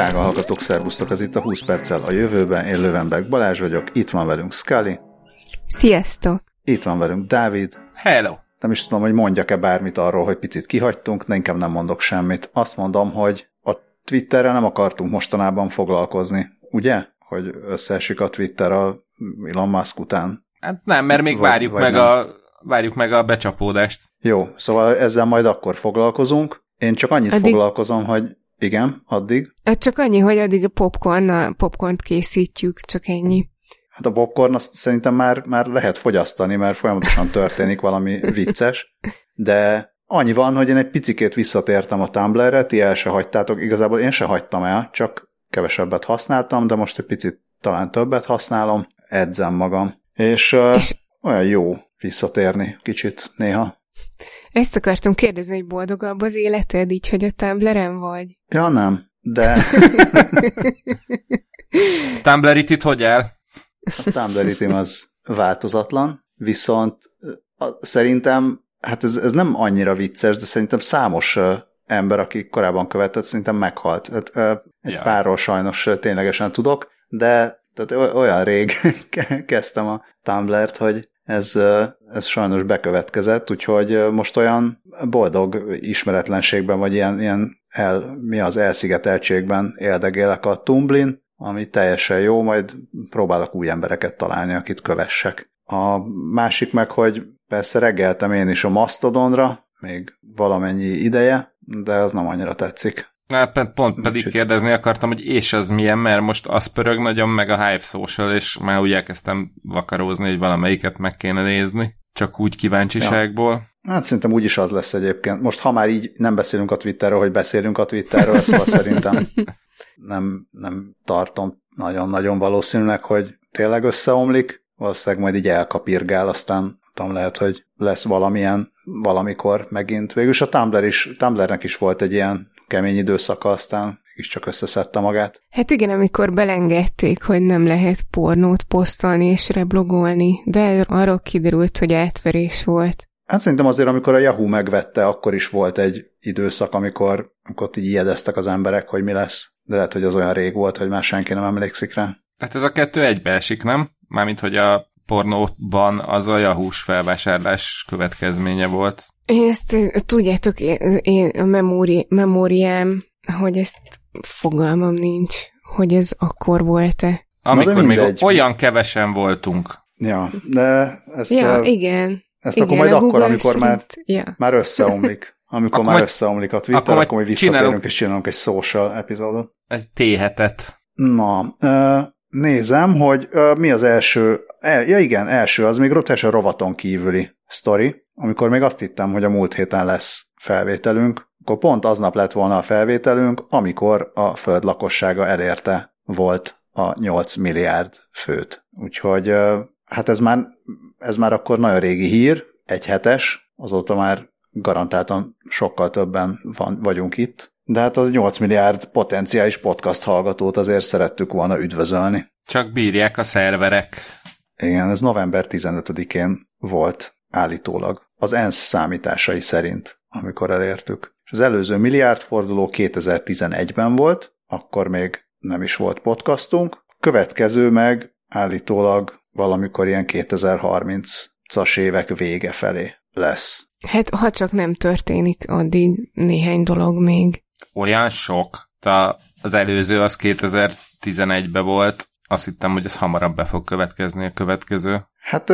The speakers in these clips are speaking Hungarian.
Drága hallgatók, szervusztok, ez itt a 20 perccel a jövőben. Én Lövenberg Balázs vagyok, itt van velünk Scully. Sziasztok! Itt van velünk Dávid. Hello! Nem is tudom, hogy mondjak-e bármit arról, hogy picit kihagytunk, de inkább nem mondok semmit. Azt mondom, hogy a Twitterrel nem akartunk mostanában foglalkozni, ugye? Hogy összeesik a Twitter a Elon Musk után. Hát nem, mert még vagy, várjuk, vagy meg a, várjuk meg a becsapódást. Jó, szóval ezzel majd akkor foglalkozunk. Én csak annyit addig... foglalkozom, hogy igen, addig. Csak annyi, hogy addig a popcorn, a popcornt készítjük, csak ennyi. Hát a popcorn azt szerintem már, már lehet fogyasztani, mert folyamatosan történik valami vicces, de annyi van, hogy én egy picikét visszatértem a Tumblr-re, ti el se hagytátok, igazából én se hagytam el, csak kevesebbet használtam, de most egy picit talán többet használom, edzem magam. És, és... olyan jó visszatérni kicsit néha. Ezt akartam kérdezni, hogy boldogabb az életed, így, hogy a Tumblr-en vagy? Ja, nem, de... Tumblr-it hogy el? A tumblr az változatlan, viszont a, szerintem, hát ez, ez nem annyira vicces, de szerintem számos ember, aki korábban követett, szerintem meghalt. Hát, egy ja. párról sajnos ténylegesen tudok, de tehát olyan rég kezdtem a Tumblr-t, hogy ez, ez sajnos bekövetkezett, úgyhogy most olyan boldog ismeretlenségben, vagy ilyen, ilyen el, mi az elszigeteltségben éldegélek a Tumblin, ami teljesen jó, majd próbálok új embereket találni, akit kövessek. A másik meg, hogy persze reggeltem én is a Mastodonra, még valamennyi ideje, de az nem annyira tetszik. Hát pont pedig Úgy, kérdezni akartam, hogy és az milyen, mert most az pörög nagyon, meg a Hive Social, és már úgy elkezdtem vakarózni, hogy valamelyiket meg kéne nézni. Csak úgy kíváncsiságból. Ja. Hát szerintem úgy is az lesz egyébként. Most ha már így nem beszélünk a Twitterről, hogy beszélünk a Twitterről, szóval szerintem nem, nem tartom nagyon-nagyon valószínűleg, hogy tényleg összeomlik. Valószínűleg majd így elkapirgál, aztán tudom, lehet, hogy lesz valamilyen valamikor megint. Végülis a Tumblr is, Tumblrnek is volt egy ilyen kemény időszaka, aztán is csak összeszedte magát. Hát igen, amikor belengedték, hogy nem lehet pornót posztolni és reblogolni, de arról kiderült, hogy átverés volt. Hát szerintem azért, amikor a Yahoo megvette, akkor is volt egy időszak, amikor, amikor így ijedeztek az emberek, hogy mi lesz. De lehet, hogy az olyan rég volt, hogy már senki nem emlékszik rá. Tehát ez a kettő egybeesik, nem? Mármint, hogy a pornóban az a yahoo felvásárlás következménye volt. Ezt tudjátok, én, én a memóri, memóriám, hogy ezt fogalmam nincs, hogy ez akkor volt-e. Amikor még olyan kevesen voltunk. Ja, de ezt... Ja, a, igen. Ezt igen, akkor majd akkor, amikor már, ja. már összeomlik. Amikor akkor már összeomlik a Twitter, akkor, akkor majd visszatérünk csinálunk, és csinálunk egy social epizódot. Egy téhetet. Na, nézem, hogy mi az első, ja igen, első, az még teljesen rovaton kívüli sztori, amikor még azt hittem, hogy a múlt héten lesz felvételünk, akkor pont aznap lett volna a felvételünk, amikor a föld lakossága elérte volt a 8 milliárd főt. Úgyhogy hát ez már, ez már akkor nagyon régi hír, egy hetes, azóta már garantáltan sokkal többen van, vagyunk itt, de hát az 8 milliárd potenciális podcast hallgatót azért szerettük volna üdvözölni. Csak bírják a szerverek. Igen, ez november 15-én volt állítólag, az ENSZ számításai szerint, amikor elértük. És az előző milliárdforduló 2011-ben volt, akkor még nem is volt podcastunk. A következő meg állítólag valamikor ilyen 2030-as évek vége felé lesz. Hát, ha csak nem történik addig néhány dolog még. Olyan sok. Ta az előző az 2011-ben volt. Azt hittem, hogy ez hamarabb be fog következni a következő. Hát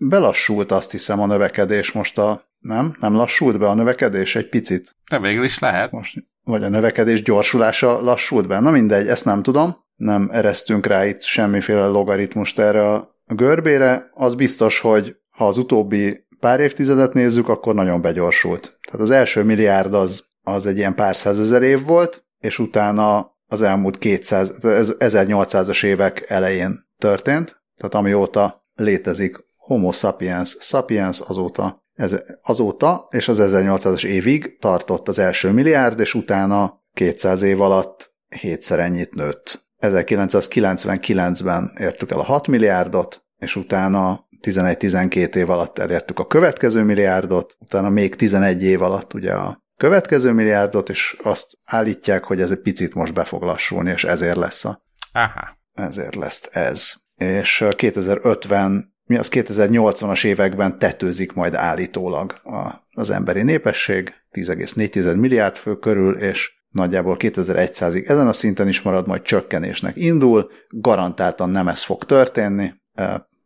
belassult azt hiszem a növekedés most a... Nem? Nem lassult be a növekedés egy picit? De végül is lehet. Most, vagy a növekedés gyorsulása lassult be. Na mindegy, ezt nem tudom. Nem eresztünk rá itt semmiféle logaritmust erre a görbére. Az biztos, hogy ha az utóbbi pár évtizedet nézzük, akkor nagyon begyorsult. Tehát az első milliárd az, az egy ilyen pár százezer év volt, és utána az elmúlt 200, 1800-as évek elején történt, tehát amióta létezik Homo sapiens sapiens azóta, ez, azóta és az 1800-as évig tartott az első milliárd, és utána 200 év alatt hétszer ennyit nőtt. 1999-ben értük el a 6 milliárdot, és utána 11-12 év alatt elértük a következő milliárdot, utána még 11 év alatt ugye a következő milliárdot, és azt állítják, hogy ez egy picit most be fog lassulni, és ezért lesz a... Aha. Ezért lesz ez. És 2050 mi az 2080-as években tetőzik majd állítólag a, az emberi népesség, 10,4 milliárd fő körül, és nagyjából 2100-ig ezen a szinten is marad, majd csökkenésnek indul, garantáltan nem ez fog történni,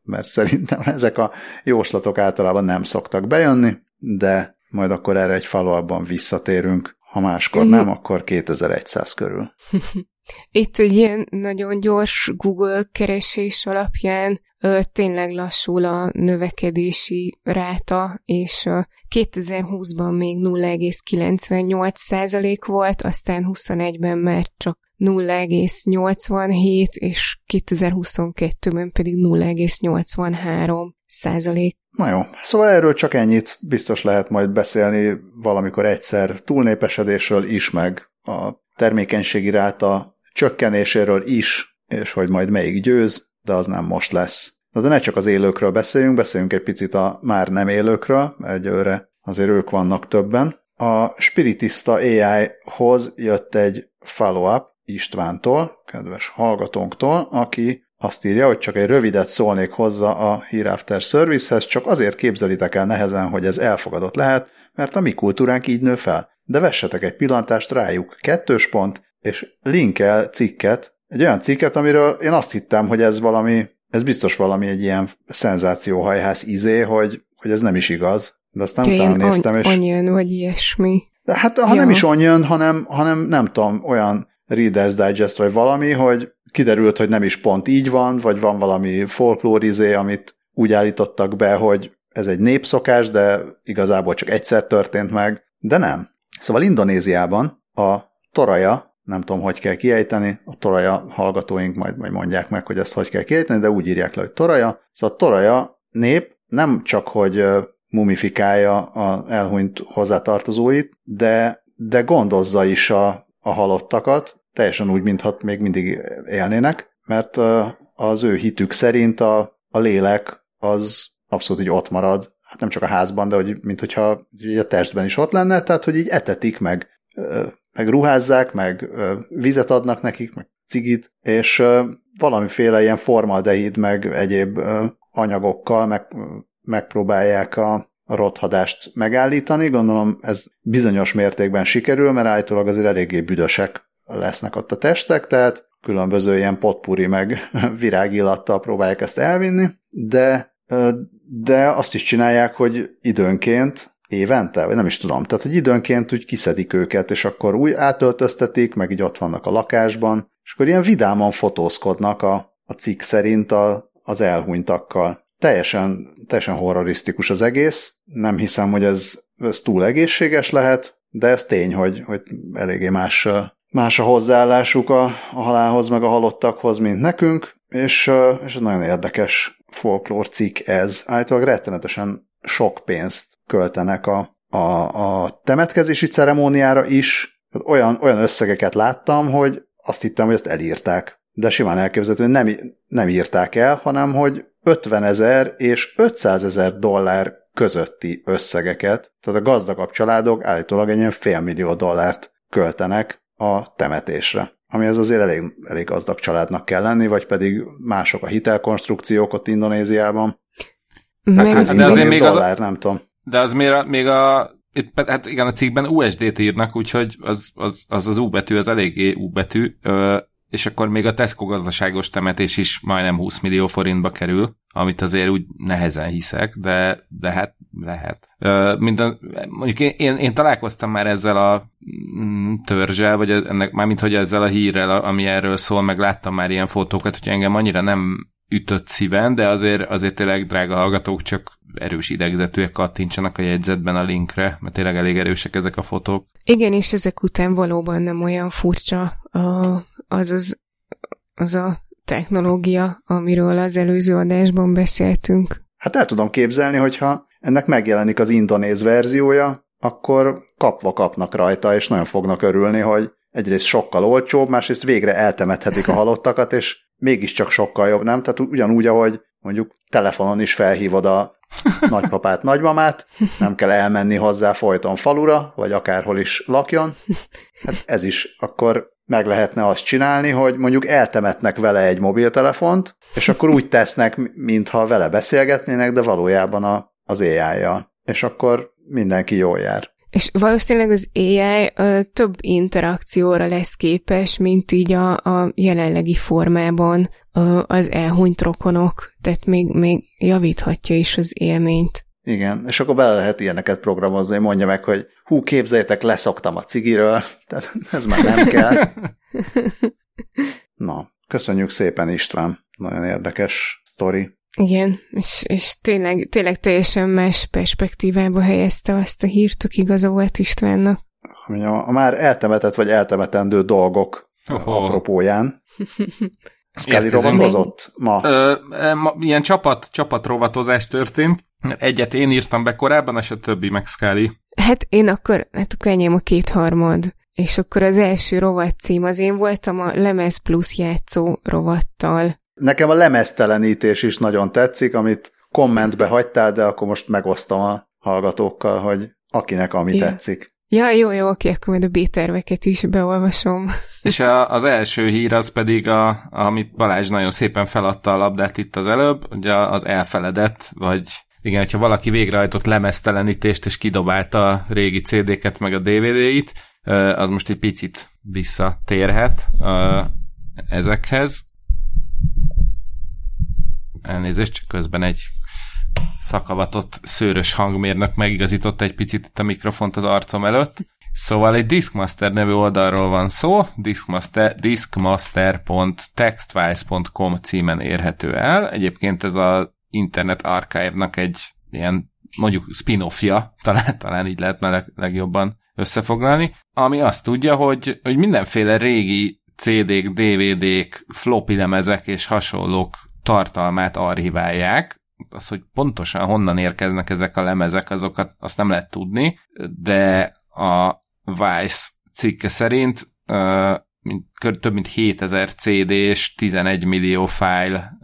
mert szerintem ezek a jóslatok általában nem szoktak bejönni, de majd akkor erre egy faluabban visszatérünk, ha máskor nem, akkor 2100 körül. Itt egy ilyen nagyon gyors Google keresés alapján ö, tényleg lassul a növekedési ráta, és ö, 2020-ban még 0,98% volt, aztán 21-ben már csak 0,87, és 2022-ben pedig 0,83 százalék. Na jó, szóval erről csak ennyit biztos lehet majd beszélni valamikor egyszer túlnépesedésről is, meg a termékenységi ráta csökkenéséről is, és hogy majd melyik győz, de az nem most lesz. Na de ne csak az élőkről beszéljünk, beszéljünk egy picit a már nem élőkről, egyőre azért ők vannak többen. A Spiritista AI-hoz jött egy follow-up Istvántól, kedves hallgatónktól, aki azt írja, hogy csak egy rövidet szólnék hozzá a Hereafter Servicehez, csak azért képzelitek el nehezen, hogy ez elfogadott lehet, mert a mi kultúránk így nő fel. De vessetek egy pillantást rájuk, kettős pont, és linkel cikket, egy olyan cikket, amiről én azt hittem, hogy ez valami, ez biztos valami egy ilyen szenzációhajház izé, hogy, hogy ez nem is igaz. De aztán Ja, utána néztem, és... Onion, vagy ilyesmi. De hát ha Ja. nem is onion, hanem, hanem nem tudom, olyan Reader's Digest vagy valami, hogy kiderült, hogy nem is pont így van, vagy van valami folklórizé, amit úgy állítottak be, hogy ez egy népszokás, de igazából csak egyszer történt meg, de nem. Szóval Indonéziában a toraja, nem tudom, hogy kell kiejteni, a toraja hallgatóink majd, majd mondják meg, hogy ezt hogy kell kiejteni, de úgy írják le, hogy toraja. Szóval a toraja nép nem csak, hogy mumifikálja a elhunyt hozzátartozóit, de, de gondozza is a, a halottakat, teljesen úgy, mintha még mindig élnének, mert az ő hitük szerint a, a lélek az abszolút így ott marad, hát nem csak a házban, de hogy, mint hogyha a testben is ott lenne, tehát hogy így etetik, meg, meg ruházzák, meg vizet adnak nekik, meg cigit, és valamiféle ilyen formaldehid, meg egyéb anyagokkal meg, megpróbálják a, a rothadást megállítani. Gondolom ez bizonyos mértékben sikerül, mert állítólag azért eléggé büdösek lesznek ott a testek, tehát különböző ilyen potpuri meg virágillattal próbálják ezt elvinni, de, de azt is csinálják, hogy időnként évente, vagy nem is tudom, tehát hogy időnként úgy kiszedik őket, és akkor új átöltöztetik, meg így ott vannak a lakásban, és akkor ilyen vidáman fotózkodnak a, a cikk szerint a, az elhunytakkal. Teljesen, teljesen horrorisztikus az egész, nem hiszem, hogy ez, ez túl egészséges lehet, de ez tény, hogy, hogy eléggé más, más a hozzáállásuk a, a halálhoz, meg a halottakhoz, mint nekünk, és, és nagyon érdekes folklór cikk ez. Állítólag rettenetesen sok pénzt költenek a, a, a temetkezési ceremóniára is. Olyan, olyan összegeket láttam, hogy azt hittem, hogy ezt elírták. De simán elképzelhető, hogy nem, nem írták el, hanem hogy 50 ezer és 500 ezer dollár közötti összegeket, tehát a gazdagabb családok állítólag egy ilyen félmillió dollárt költenek a temetésre. Ami az azért elég, elég gazdag családnak kell lenni, vagy pedig mások a hitelkonstrukciók ott Indonéziában. Meg, Hát, de azért még az- dollár, nem tudom. De az még a, még a itt, hát igen, a cikkben USD-t írnak, úgyhogy az az, az, az U betű, az eléggé U betű, és akkor még a Tesco gazdaságos temetés is majdnem 20 millió forintba kerül, amit azért úgy nehezen hiszek, de, de hát lehet. Ö, mint a, mondjuk én, én, én találkoztam már ezzel a mm, törzsel, vagy ennek, mármint hogy ezzel a hírrel, ami erről szól, meg láttam már ilyen fotókat, hogy engem annyira nem ütött szíven, de azért, azért tényleg, drága hallgatók, csak erős idegzetűek kattintsanak a jegyzetben a linkre, mert tényleg elég erősek ezek a fotók. Igen, és ezek után valóban nem olyan furcsa a, az, az, az a technológia, amiről az előző adásban beszéltünk. Hát el tudom képzelni, hogyha ennek megjelenik az indonéz verziója, akkor kapva kapnak rajta, és nagyon fognak örülni, hogy egyrészt sokkal olcsóbb, másrészt végre eltemethetik a halottakat, és mégiscsak sokkal jobb, nem? Tehát ugyanúgy, ahogy mondjuk telefonon is felhívod a nagypapát, nagymamát, nem kell elmenni hozzá folyton falura, vagy akárhol is lakjon. Hát ez is akkor meg lehetne azt csinálni, hogy mondjuk eltemetnek vele egy mobiltelefont, és akkor úgy tesznek, mintha vele beszélgetnének, de valójában a, az AI-jal. És akkor mindenki jól jár. És valószínűleg az AI ö, több interakcióra lesz képes, mint így a, a jelenlegi formában ö, az elhunyt rokonok, tehát még, még javíthatja is az élményt. Igen, és akkor bele lehet ilyeneket programozni, mondja meg, hogy hú, képzeljétek, leszoktam a cigiről, tehát ez már nem kell. Na, köszönjük szépen István, nagyon érdekes sztori. Igen, és, és tényleg, tényleg teljesen más perspektívába helyezte azt a hírt, tök igaza volt Istvánnak. A, a már eltemetett vagy eltemetendő dolgok oh. apropóján. Scully rovatozott ma? Ö, ma? Ilyen csapat, csapatrovatozás történt. Egyet én írtam be korábban, és a többi meg Scully. Hát én akkor, hát akkor enyém a kétharmad. És akkor az első rovat cím az én voltam a Lemez Plus játszó rovattal. Nekem a lemeztelenítés is nagyon tetszik, amit kommentbe hagytál, de akkor most megosztom a hallgatókkal, hogy akinek ami ja. tetszik. Ja, jó, jó, oké, akkor majd a B-terveket is beolvasom. És a, az első hír az pedig, a, amit Balázs nagyon szépen feladta a labdát itt az előbb, ugye az elfeledett, vagy igen, hogyha valaki végrehajtott lemeztelenítést és kidobálta a régi CD-ket meg a DVD-it, az most egy picit visszatérhet ezekhez. Elnézést, csak közben egy szakavatott szőrös hangmérnök megigazított egy picit itt a mikrofont az arcom előtt. Szóval egy Discmaster nevű oldalról van szó, Discmaster, discmaster.textwise.com címen érhető el. Egyébként ez az Internet Archive-nak egy ilyen mondjuk spin-offja, talán, talán így lehetne leg, legjobban összefoglalni, ami azt tudja, hogy, hogy mindenféle régi CD-k, DVD-k, floppy lemezek és hasonlók tartalmát archiválják, az, hogy pontosan honnan érkeznek ezek a lemezek, azokat azt nem lehet tudni, de a Vice cikke szerint több mint 7000 CD és 11 millió fájl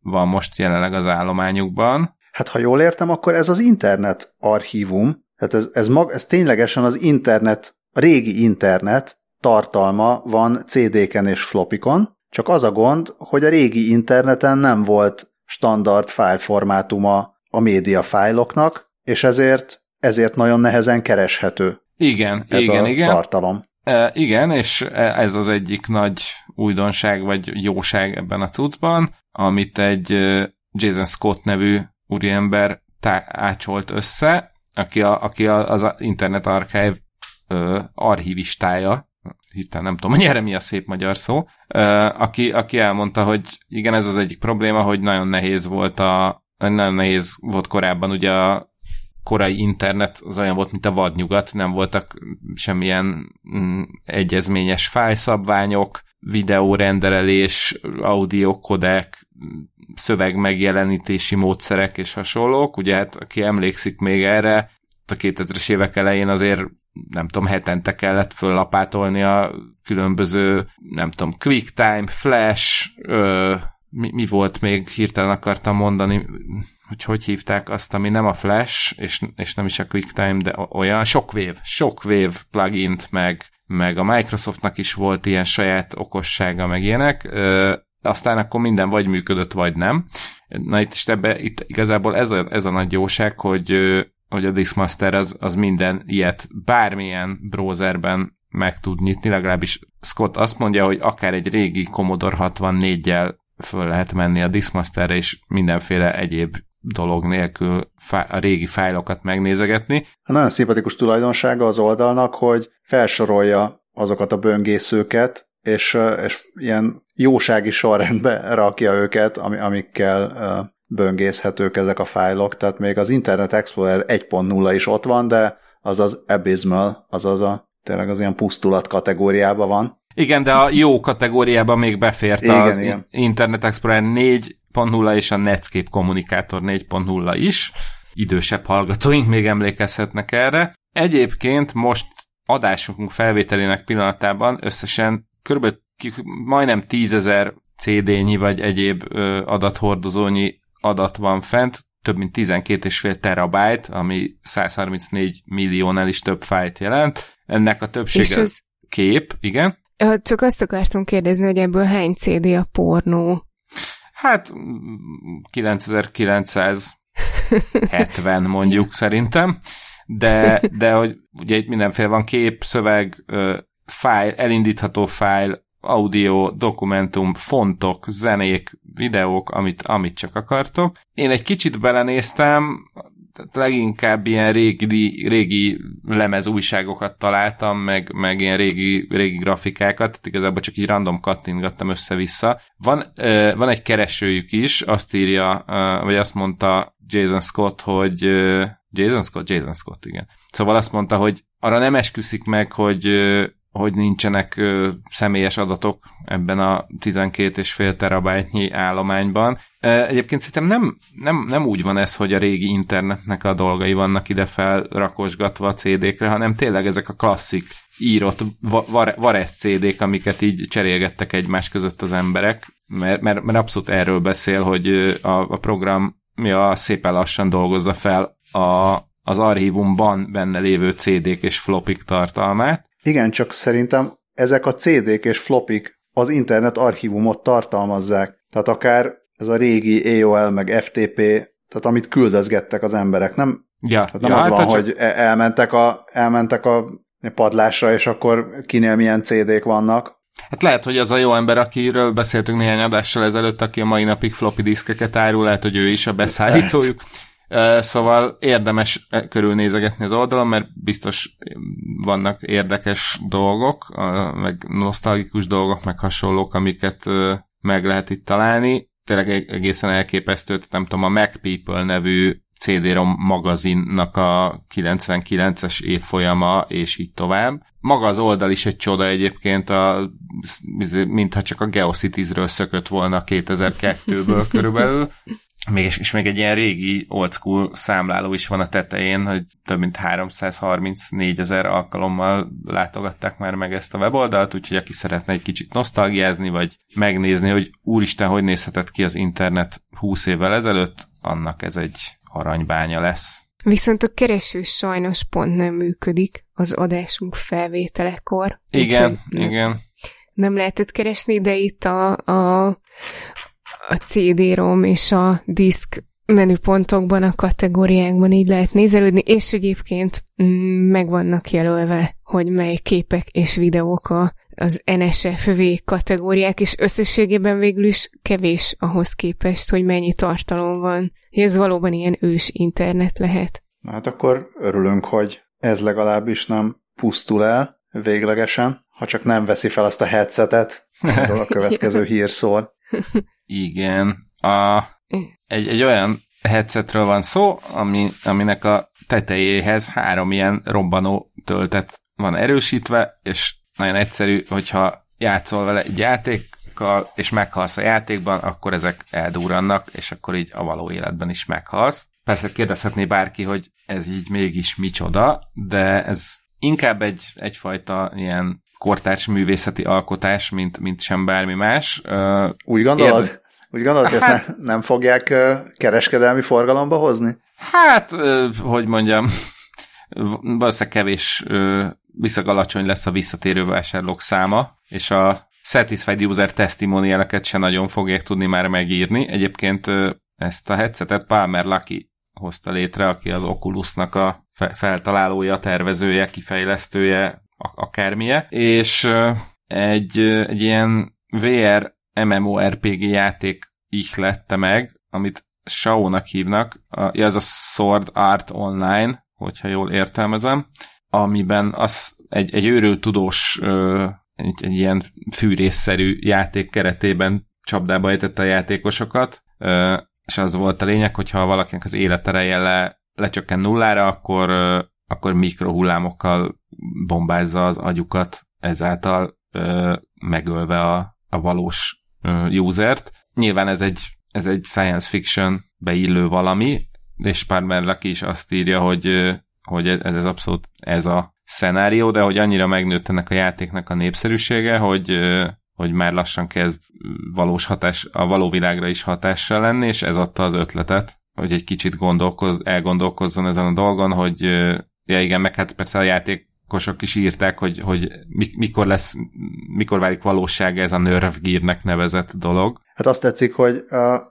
van most jelenleg az állományukban. Hát ha jól értem, akkor ez az internet archívum, tehát ez, ez, mag, ez ténylegesen az internet, a régi internet tartalma van CD-ken és flopikon, csak az a gond, hogy a régi interneten nem volt standard fájlformátuma a média fájloknak, és ezért, ezért nagyon nehezen kereshető. Igen, ez igen, a igen. tartalom. E, igen, és ez az egyik nagy újdonság vagy jóság ebben a cuccban, amit egy Jason Scott nevű úriember tá- ácsolt össze, aki, a, aki a, az Internet Archive ö, archivistája, hirtelen nem tudom, hogy erre mi a szép magyar szó, aki, aki elmondta, hogy igen, ez az egyik probléma, hogy nagyon nehéz volt a, nagyon nehéz volt korábban ugye a korai internet az olyan volt, mint a vadnyugat, nem voltak semmilyen mm, egyezményes fájszabványok, videórendelés, audiokodek, szöveg megjelenítési módszerek és hasonlók. Ugye hát aki emlékszik még erre, a 2000-es évek elején azért nem tudom, hetente kellett föllapátolni a különböző, nem tudom, QuickTime, Flash, ö, mi, mi volt még, hirtelen akartam mondani, hogy hogy hívták azt, ami nem a Flash, és, és nem is a QuickTime, de olyan, Shockwave, Shockwave plugint, meg, meg a Microsoftnak is volt ilyen saját okossága, meg ilyenek, ö, aztán akkor minden vagy működött, vagy nem. Na itt, és ebbe, itt igazából ez a, ez a nagy jóság, hogy hogy a Diskmaster az, az minden ilyet bármilyen browserben meg tud nyitni, legalábbis Scott azt mondja, hogy akár egy régi Commodore 64-jel föl lehet menni a Diskmasterre, és mindenféle egyéb dolog nélkül a régi fájlokat megnézegetni. A nagyon szimpatikus tulajdonsága az oldalnak, hogy felsorolja azokat a böngészőket, és, és ilyen jósági sorrendbe rakja őket, amikkel böngészhetők ezek a fájlok, tehát még az Internet Explorer 1.0 is ott van, de az az abysmal, azaz a tényleg az ilyen pusztulat kategóriában van. Igen, de a jó kategóriában még befért igen, az igen. Internet Explorer 4.0 és a Netscape kommunikátor 4.0 is. Idősebb hallgatóink még emlékezhetnek erre. Egyébként most adásunk felvételének pillanatában összesen kb. majdnem tízezer CD-nyi vagy egyéb adathordozónyi adat van fent, több mint 12,5 terabyte, ami 134 milliónál is több fájt jelent. Ennek a többsége ez... kép, igen. Csak azt akartunk kérdezni, hogy ebből hány CD a pornó? Hát 9970 mondjuk szerintem, de, de hogy ugye itt mindenféle van kép, szöveg, fájl, elindítható fájl, audio, dokumentum, fontok, zenék, videók, amit, amit csak akartok. Én egy kicsit belenéztem, leginkább ilyen régi, régi lemez újságokat találtam, meg, meg ilyen régi, régi grafikákat, tehát igazából csak így random kattintgattam össze-vissza. Van, van egy keresőjük is, azt írja, vagy azt mondta Jason Scott, hogy Jason Scott? Jason Scott, igen. Szóval azt mondta, hogy arra nem esküszik meg, hogy hogy nincsenek ö, személyes adatok ebben a 12,5 terabájtnyi állományban. Egyébként szerintem nem, nem, nem úgy van ez, hogy a régi internetnek a dolgai vannak ide felrakosgatva a CD-kre, hanem tényleg ezek a klasszik írott Varesz CD-k, amiket így cserélgettek egymás között az emberek, mert, mert, mert abszolút erről beszél, hogy a, a program mi a szépen lassan dolgozza fel a, az archívumban benne lévő CD-k és flopik tartalmát, igen, csak szerintem ezek a CD-k és flopik az internet archívumot tartalmazzák. Tehát akár ez a régi AOL meg FTP, tehát amit küldözgettek az emberek, nem? Ja, tehát nem ja, az van, hát hogy csak... E- elmentek a, elmentek a padlásra, és akkor kinél milyen CD-k vannak. Hát lehet, hogy az a jó ember, akiről beszéltünk néhány adással ezelőtt, aki a mai napig floppy diszkeket árul, lehet, hogy ő is a beszállítójuk. Szóval érdemes körülnézegetni az oldalon, mert biztos vannak érdekes dolgok, meg nosztalgikus dolgok, meg hasonlók, amiket meg lehet itt találni. Tényleg egészen elképesztő, nem tudom, a Mac People nevű CD-ROM magazinnak a 99-es évfolyama, és így tovább. Maga az oldal is egy csoda egyébként, a, mintha csak a Geocities-ről szökött volna 2002-ből körülbelül még, és még egy ilyen régi old school számláló is van a tetején, hogy több mint 334 ezer alkalommal látogatták már meg ezt a weboldalt, úgyhogy aki szeretne egy kicsit nosztalgiázni, vagy megnézni, hogy úristen, hogy nézhetett ki az internet 20 évvel ezelőtt, annak ez egy aranybánya lesz. Viszont a kereső sajnos pont nem működik az adásunk felvételekor. Igen, igen. Nem lehetett keresni, de itt a, a a CD-rom és a disk menüpontokban, a kategóriákban így lehet nézelődni, és egyébként mm, meg vannak jelölve, hogy mely képek és videók a, az NSFV kategóriák, és összességében végül is kevés ahhoz képest, hogy mennyi tartalom van. Ez valóban ilyen ős internet lehet. Hát akkor örülünk, hogy ez legalábbis nem pusztul el véglegesen, ha csak nem veszi fel azt a headsetet, a következő hír szól. Igen. A, egy, egy olyan headsetről van szó, ami, aminek a tetejéhez három ilyen robbanó töltet van erősítve, és nagyon egyszerű, hogyha játszol vele egy játékkal, és meghalsz a játékban, akkor ezek eldúrannak, és akkor így a való életben is meghalsz. Persze kérdezhetné bárki, hogy ez így mégis micsoda, de ez inkább egy, egyfajta ilyen kortárs művészeti alkotás, mint, mint sem bármi más. Úgy gondolod? Érde... Úgy gondolod, hogy hát, ezt ne, nem fogják kereskedelmi forgalomba hozni? Hát, hogy mondjam, valószínűleg kevés, viszont alacsony lesz a visszatérő vásárlók száma, és a Satisfied User testimonialeket se nagyon fogják tudni már megírni. Egyébként ezt a headsetet Palmer Lucky hozta létre, aki az Oculusnak a feltalálója, tervezője, kifejlesztője, akármilye, és egy, egy ilyen VR MMORPG játék ihlette meg, amit Shao-nak hívnak, ja, ez a Sword Art Online, hogyha jól értelmezem, amiben az egy, egy őrült tudós egy, egy ilyen fűrészszerű játék keretében csapdába ejtette a játékosokat, és az volt a lényeg, hogyha valakinek az életereje le, lecsökken nullára, akkor, akkor mikrohullámokkal bombázza az agyukat, ezáltal megölve a, a valós usert. Nyilván ez egy, ez egy science fiction beillő valami, és Parmer is azt írja, hogy, hogy ez, ez abszolút ez a szenárió, de hogy annyira megnőtt ennek a játéknak a népszerűsége, hogy, hogy már lassan kezd valós hatás, a való világra is hatással lenni, és ez adta az ötletet, hogy egy kicsit gondolkoz, elgondolkozzon ezen a dolgon, hogy ja igen, meg hát persze a játékosok is írták, hogy, hogy mikor lesz, mikor válik valóság ez a Nerve Gear-nek nevezett dolog. Hát azt tetszik, hogy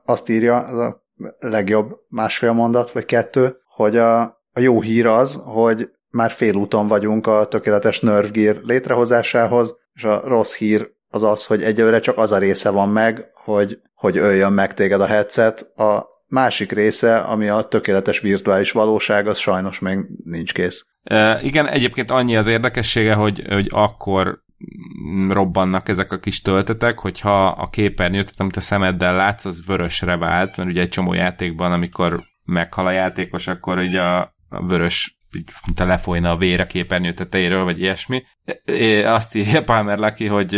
azt írja, az a legjobb másfél mondat, vagy kettő, hogy a, a jó hír az, hogy már félúton vagyunk a tökéletes Nerve Gear létrehozásához, és a rossz hír az az, hogy egyelőre csak az a része van meg, hogy, hogy öljön meg téged a headset. A másik része, ami a tökéletes virtuális valóság, az sajnos még nincs kész. E, igen, egyébként annyi az érdekessége, hogy, hogy akkor robbannak ezek a kis töltetek, hogyha a képernyőt, amit a szemeddel látsz, az vörösre vált, mert ugye egy csomó játékban, amikor meghal a játékos, akkor így a, a vörös mint a lefolyna a vér a képernyő tetejéről, vagy ilyesmi. Azt írja Palmer Lucky, hogy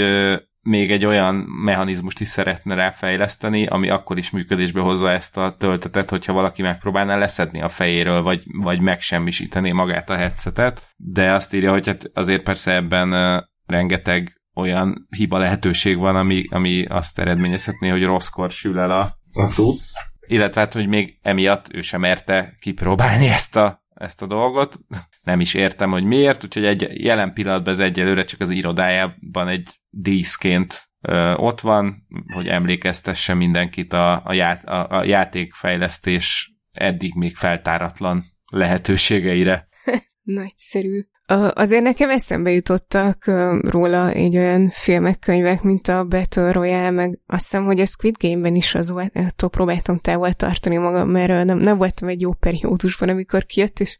még egy olyan mechanizmust is szeretne ráfejleszteni, ami akkor is működésbe hozza ezt a töltetet, hogyha valaki megpróbálná leszedni a fejéről, vagy, vagy megsemmisíteni magát a headsetet, de azt írja, hogy hát azért persze ebben rengeteg olyan hiba lehetőség van, ami, ami azt eredményezhetné, hogy rosszkor sül el a, a cucc. Illetve hát, hogy még emiatt ő sem merte kipróbálni ezt a ezt a dolgot. Nem is értem, hogy miért, úgyhogy egy, jelen pillanatban ez egyelőre csak az irodájában egy díszként ö, ott van, hogy emlékeztesse mindenkit a, a, ját, a, a játékfejlesztés eddig még feltáratlan lehetőségeire. Nagyszerű. Azért nekem eszembe jutottak róla egy olyan filmek, könyvek, mint a Battle Royale, meg azt hiszem, hogy a Squid Game-ben is az volt, attól próbáltam távol tartani magam, mert nem, nem voltam egy jó periódusban, amikor kijött, és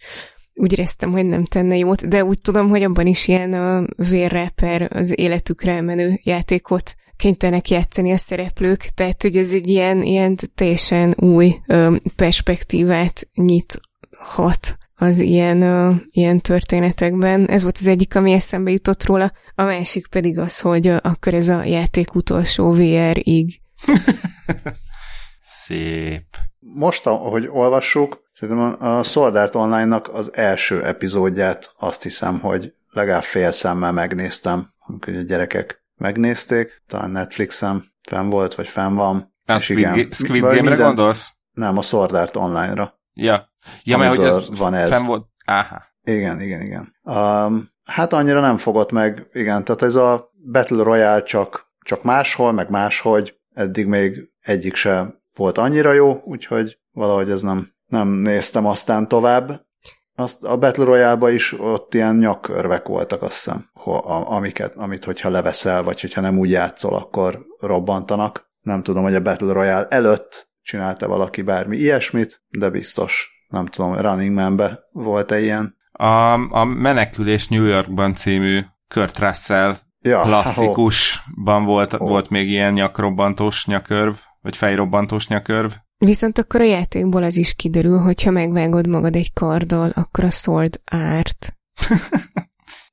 úgy éreztem, hogy nem tenne jót, de úgy tudom, hogy abban is ilyen a vérreper az életükre menő játékot kénytelenek játszani a szereplők, tehát hogy ez egy ilyen, ilyen teljesen új ö, perspektívát nyithat az ilyen, uh, ilyen történetekben. Ez volt az egyik, ami eszembe jutott róla, a másik pedig az, hogy uh, akkor ez a játék utolsó VR-ig. Szép. Most, ahogy olvassuk, szerintem a Sword Art Online-nak az első epizódját azt hiszem, hogy legalább fél szemmel megnéztem, amikor a gyerekek megnézték, talán Netflixen fenn volt, vagy fenn van. A Squid, igen, Squid Game-re minden... gondolsz? Nem, a Sword Art Online-ra. Ja, ja mert hogy ez van ez. fenn volt. Áha. Igen, igen, igen. Um, hát annyira nem fogott meg, igen, tehát ez a Battle Royale csak, csak máshol, meg máshogy, eddig még egyik se volt annyira jó, úgyhogy valahogy ez nem, nem néztem aztán tovább. Azt a Battle Royale-ba is ott ilyen nyakörvek voltak, azt hiszem, amiket, amit hogyha leveszel, vagy hogyha nem úgy játszol, akkor robbantanak. Nem tudom, hogy a Battle Royale előtt csinálta valaki bármi ilyesmit, de biztos, nem tudom, Running Man-be volt-e ilyen. A, a Menekülés New Yorkban című Kurt Russell ja, klasszikusban volt, oh. volt még ilyen nyakrobbantós nyakörv, vagy fejrobbantós nyakörv. Viszont akkor a játékból az is kiderül, hogyha megvágod magad egy karddal, akkor a sword árt.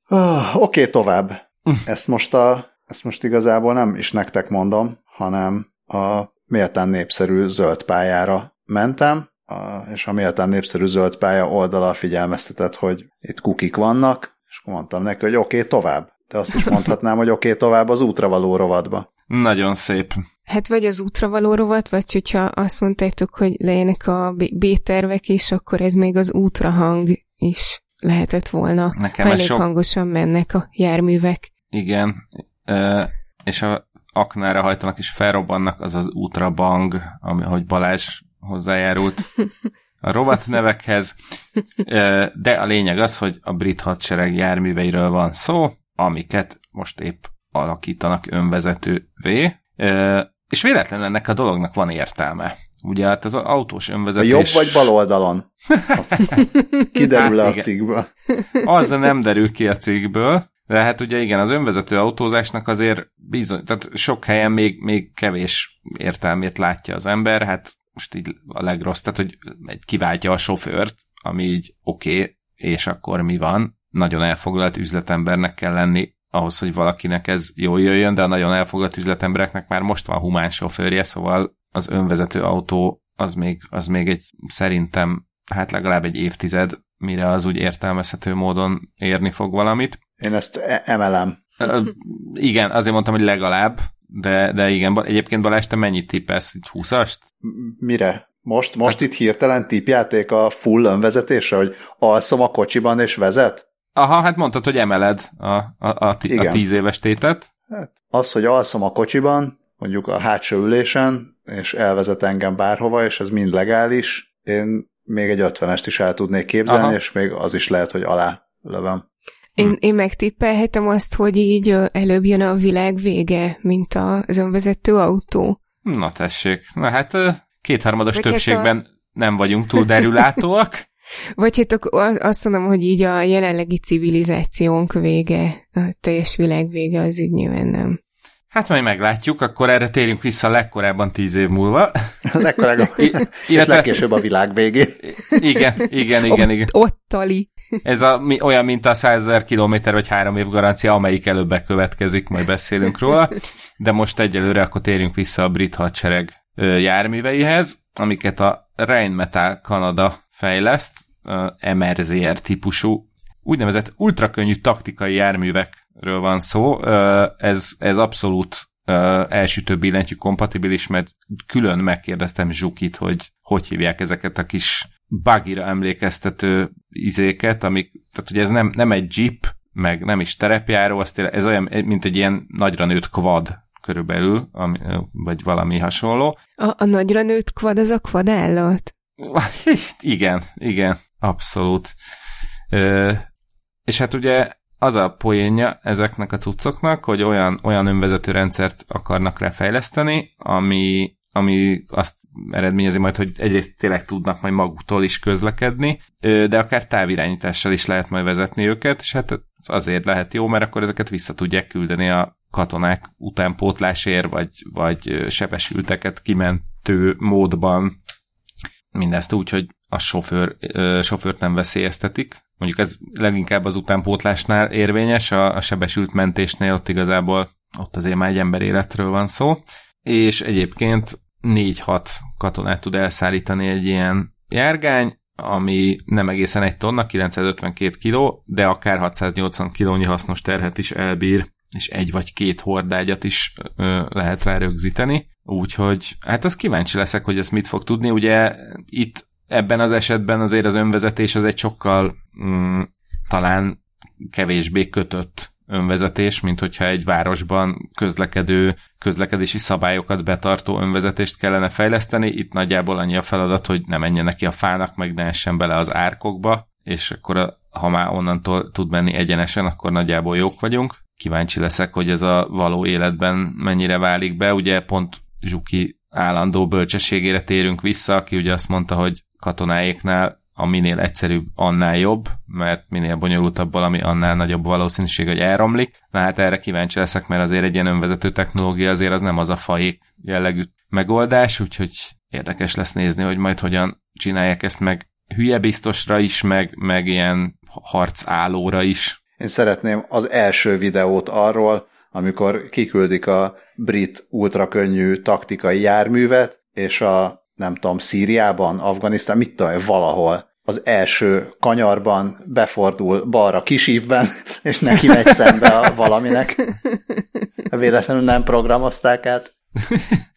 oh, Oké, okay, tovább. Ezt most, a, ezt most igazából nem is nektek mondom, hanem a méltán népszerű zöld pályára mentem, és a méltán népszerű zöld pálya oldala figyelmeztetett, hogy itt kukik vannak, és mondtam neki, hogy oké, okay, tovább. De azt is mondhatnám, hogy oké, okay, tovább az útra való rovadba. Nagyon szép. Hát vagy az útra való rovat, vagy hogyha azt mondtátok, hogy legyenek a B-tervek is, akkor ez még az útra hang is lehetett volna. Nekem elég sok... hangosan mennek a járművek. Igen, és a aknára hajtanak és felrobbannak, az az útrabang, ami, ahogy Balázs hozzájárult a rovat nevekhez, de a lényeg az, hogy a brit hadsereg járműveiről van szó, amiket most épp alakítanak önvezetővé, és véletlenül ennek a dolognak van értelme. Ugye hát az autós önvezetés... Jobb vagy bal oldalon? Kiderül hát, a cikkből. Az nem derül ki a cikkből, de hát ugye igen, az önvezető autózásnak azért bizony, tehát sok helyen még, még kevés értelmét látja az ember, hát most így a legrossz, tehát hogy kiváltja a sofőrt, ami így oké, okay, és akkor mi van? Nagyon elfoglalt üzletembernek kell lenni ahhoz, hogy valakinek ez jól jöjjön, de a nagyon elfoglalt üzletembereknek már most van humán sofőrje, szóval az önvezető autó az még, az még egy szerintem hát legalább egy évtized, mire az úgy értelmezhető módon érni fog valamit. Én ezt e- emelem. igen, azért mondtam, hogy legalább, de, de igen, egyébként Balázs, te mennyit tippelsz? 20-ast? Mire? Most, most hát, itt hirtelen tippjáték a full önvezetésre, hogy alszom a kocsiban és vezet? Aha, hát mondtad, hogy emeled a, a, a, a tíz éves tétet. Hát az, hogy alszom a kocsiban, mondjuk a hátsó ülésen, és elvezet engem bárhova, és ez mind legális, én még egy ötvenest is el tudnék képzelni, Aha. és még az is lehet, hogy alá lövem. Én, hm. én megtippelhetem azt, hogy így előbb jön a világ vége, mint az önvezető autó. Na tessék. Na hát kétharmados Vagy többségben hát a... nem vagyunk túl derülátóak. Vagy hát azt mondom, hogy így a jelenlegi civilizációnk vége, a teljes világ vége, az így nyilván nem. Hát majd meglátjuk, akkor erre térjünk vissza legkorábban tíz év múlva. legkorábban, I- illetve... és legkésőbb a világ végén. Igen, igen, igen. igen. Ott, tali. Ez a, mi, olyan, mint a 100 ezer kilométer vagy három év garancia, amelyik előbb bekövetkezik, majd beszélünk róla. De most egyelőre akkor térjünk vissza a brit hadsereg járműveihez, amiket a Rheinmetall Kanada fejleszt, MRZR típusú, úgynevezett ultrakönnyű taktikai járművekről van szó. Ez, ez abszolút elsütő billentyű kompatibilis, mert külön megkérdeztem Zsukit, hogy hogy hívják ezeket a kis bugira emlékeztető izéket, amik, tehát ugye ez nem, nem egy jeep, meg nem is terepjáró, az tényleg, ez olyan, mint egy ilyen nagyra nőtt quad körülbelül, ami, vagy valami hasonló. A, a nagyra nőtt quad az a quad állat? igen, igen, abszolút. Ö, és hát ugye az a poénja ezeknek a cuccoknak, hogy olyan, olyan önvezető rendszert akarnak rá fejleszteni, ami, ami azt eredményezi majd, hogy egyrészt tényleg tudnak majd maguktól is közlekedni, de akár távirányítással is lehet majd vezetni őket, és hát ez azért lehet jó, mert akkor ezeket vissza tudják küldeni a katonák utánpótlásért, vagy, vagy sebesülteket kimentő módban. Mindezt úgy, hogy a sofőr, sofőrt nem veszélyeztetik. Mondjuk ez leginkább az utánpótlásnál érvényes, a, a sebesült mentésnél ott igazából ott azért már egy ember életről van szó. És egyébként 4-6 katonát tud elszállítani egy ilyen járgány, ami nem egészen egy tonna, 952 kiló, de akár 680 kilónyi hasznos terhet is elbír, és egy vagy két hordágyat is ö, lehet rá rögzíteni. Úgyhogy hát az kíváncsi leszek, hogy ezt mit fog tudni. Ugye itt ebben az esetben azért az önvezetés az egy sokkal mm, talán kevésbé kötött önvezetés, mint hogyha egy városban közlekedő, közlekedési szabályokat betartó önvezetést kellene fejleszteni. Itt nagyjából annyi a feladat, hogy ne menjen neki a fának, meg ne essen bele az árkokba, és akkor a, ha már onnantól tud menni egyenesen, akkor nagyjából jók vagyunk. Kíváncsi leszek, hogy ez a való életben mennyire válik be. Ugye pont Zsuki állandó bölcsességére térünk vissza, aki ugye azt mondta, hogy katonáéknál a minél egyszerűbb, annál jobb, mert minél bonyolultabb valami, annál nagyobb valószínűség, hogy elromlik. Na hát erre kíváncsi leszek, mert azért egy ilyen önvezető technológia azért az nem az a fajék jellegű megoldás, úgyhogy érdekes lesz nézni, hogy majd hogyan csinálják ezt meg hülye biztosra is, meg, meg ilyen harcállóra is. Én szeretném az első videót arról, amikor kiküldik a brit ultrakönnyű taktikai járművet, és a nem tudom, Szíriában, Afganisztán, mit tudom, valahol az első kanyarban befordul balra kisívben, és neki megy szembe a valaminek. Véletlenül nem programozták át.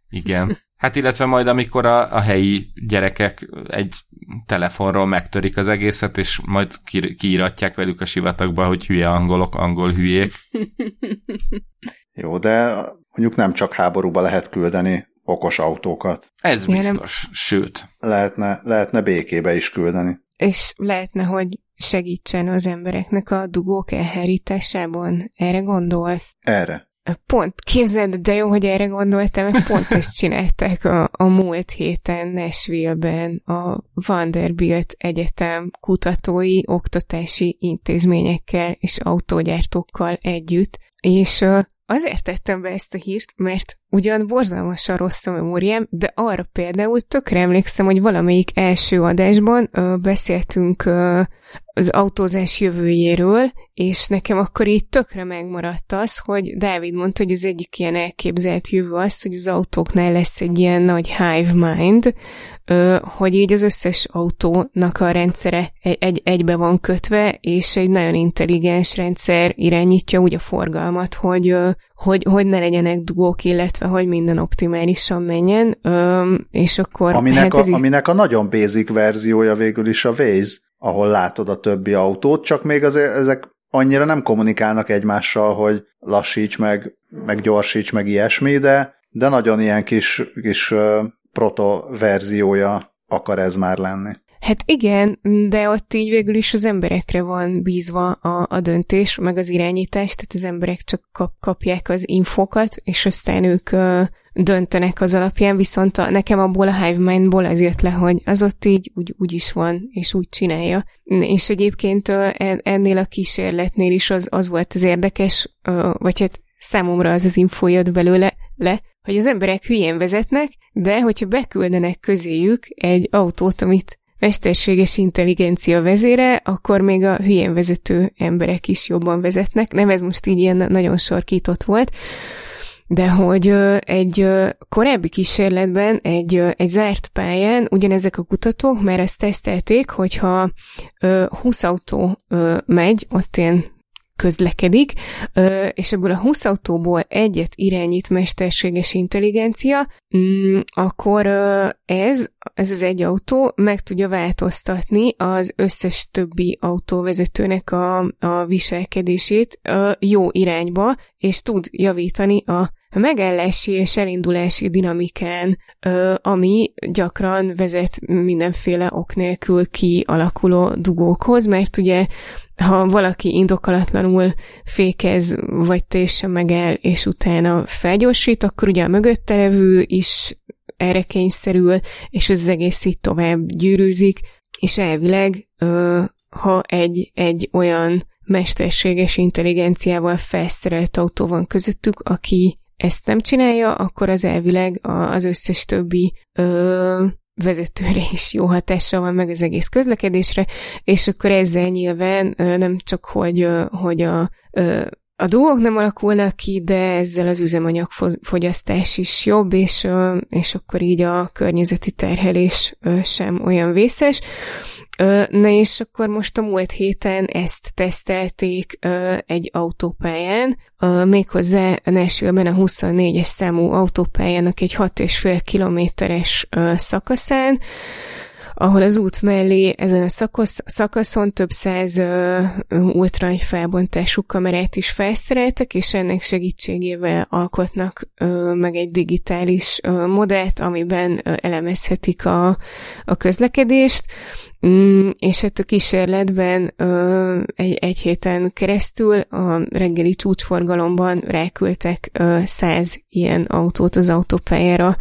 Igen. Hát illetve majd, amikor a, a helyi gyerekek egy telefonról megtörik az egészet, és majd kiíratják velük a sivatagba, hogy hülye angolok, angol hülyék. Jó, de mondjuk nem csak háborúba lehet küldeni okos autókat. Ez biztos, nem... sőt. Lehetne, lehetne békébe is küldeni. És lehetne, hogy segítsen az embereknek a dugók elhárításában. Erre gondolsz? Erre. Pont, képzeld, de jó, hogy erre gondoltam, mert pont ezt csinálták a, a múlt héten Nashville-ben a Vanderbilt Egyetem kutatói, oktatási intézményekkel és autógyártókkal együtt, és Azért tettem be ezt a hírt, mert ugyan borzalmasan rossz a memóriám, de arra például tökre emlékszem, hogy valamelyik első adásban ö, beszéltünk ö, az autózás jövőjéről, és nekem akkor így tökre megmaradt az, hogy Dávid mondta, hogy az egyik ilyen elképzelt jövő az, hogy az autóknál lesz egy ilyen nagy hive mind, hogy így az összes autónak a rendszere egy, egy, egybe van kötve, és egy nagyon intelligens rendszer irányítja úgy a forgalmat, hogy, hogy, hogy ne legyenek dugók, illetve hogy minden optimálisan menjen, és akkor... Aminek, hát a, így... aminek a nagyon basic verziója végül is a Waze, ahol látod a többi autót, csak még azért ezek annyira nem kommunikálnak egymással, hogy lassíts meg, meg gyorsíts meg ilyesmi, de, de nagyon ilyen kis, kis proto verziója akar ez már lenni. Hát igen, de ott így végül is az emberekre van bízva a, a döntés, meg az irányítás, tehát az emberek csak kap, kapják az infokat, és aztán ők ö, döntenek az alapján, viszont a, nekem abból a Hive Mindból az jött le, hogy az ott így úgy, úgy is van, és úgy csinálja. És egyébként ö, ennél a kísérletnél is az, az volt az érdekes, ö, vagy hát számomra az az info jött belőle, le, hogy az emberek hülyén vezetnek, de hogyha beküldenek közéjük egy autót, amit mesterséges intelligencia vezére, akkor még a hülyén vezető emberek is jobban vezetnek. Nem ez most így ilyen nagyon sorkított volt, de hogy egy korábbi kísérletben, egy, egy zárt pályán ugyanezek a kutatók mert ezt tesztelték, hogyha 20 autó megy, ott ilyen közlekedik, és ebből a 20 autóból egyet irányít mesterséges intelligencia, mm, akkor ez, ez az egy autó meg tudja változtatni az összes többi autóvezetőnek a, a viselkedését a jó irányba, és tud javítani a megállási és elindulási dinamikán, ami gyakran vezet mindenféle ok nélkül kialakuló dugókhoz, mert ugye ha valaki indokolatlanul fékez, vagy teljesen megáll, és utána felgyorsít, akkor ugye a mögötte levő is erre kényszerül, és az egész így tovább gyűrűzik, és elvileg, ha egy, egy olyan mesterséges intelligenciával felszerelt autó van közöttük, aki ezt nem csinálja, akkor az elvileg az összes többi ö, vezetőre is jó hatással van, meg az egész közlekedésre, és akkor ezzel nyilván nem csak, hogy, hogy a, a dolgok nem alakulnak ki, de ezzel az üzemanyagfogyasztás is jobb, és, és akkor így a környezeti terhelés sem olyan vészes. Na és akkor most a múlt héten ezt tesztelték egy autópályán, méghozzá Nashville-ben a 24-es számú autópályának egy 6,5 kilométeres szakaszán, ahol az út mellé ezen a szakasz, szakaszon több száz ultrany felbontású kamerát is felszereltek, és ennek segítségével alkotnak ö, meg egy digitális ö, modellt, amiben ö, elemezhetik a, a közlekedést, Mm, és hát a kísérletben ö, egy, egy héten keresztül a reggeli csúcsforgalomban ráküldtek száz ilyen autót az autópályára,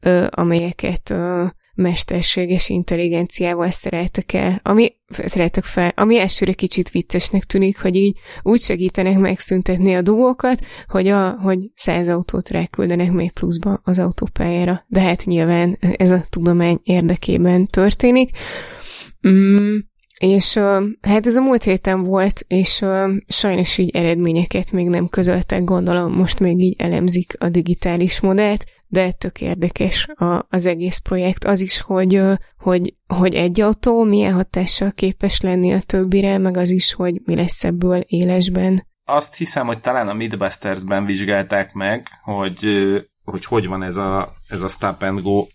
ö, amelyeket ö, mesterséges intelligenciával szereltek el, ami szeretek fel, ami elsőre kicsit viccesnek tűnik, hogy így úgy segítenek megszüntetni a dugókat, hogy, a, hogy száz autót ráküldenek még pluszba az autópályára. De hát nyilván ez a tudomány érdekében történik. Mm, és hát ez a múlt héten volt, és sajnos így eredményeket még nem közöltek, gondolom most még így elemzik a digitális modellt, de tök érdekes a, az egész projekt. Az is, hogy, hogy, hogy egy autó milyen hatással képes lenni a többire, meg az is, hogy mi lesz ebből élesben. Azt hiszem, hogy talán a Midbusters-ben vizsgálták meg, hogy hogy, hogy van ez a, ez a stop and go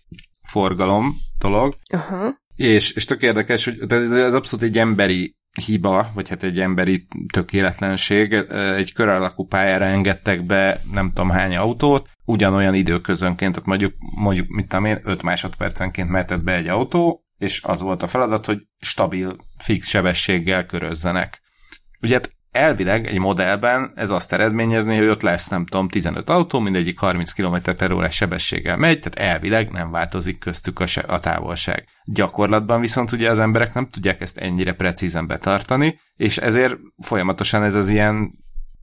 forgalom dolog. Aha. És, és tök érdekes, hogy ez, ez abszolút egy emberi hiba, vagy hát egy emberi tökéletlenség. Egy kör alakú pályára engedtek be nem tudom hány autót, ugyanolyan időközönként, tehát mondjuk, mondjuk mit tudom én, 5 másodpercenként mehetett be egy autó, és az volt a feladat, hogy stabil, fix sebességgel körözzenek. Ugye hát elvileg egy modellben ez azt eredményezni, hogy ott lesz, nem tudom, 15 autó, mindegyik 30 km per órás sebességgel megy, tehát elvileg nem változik köztük a, se- a távolság. Gyakorlatban viszont ugye az emberek nem tudják ezt ennyire precízen betartani, és ezért folyamatosan ez az ilyen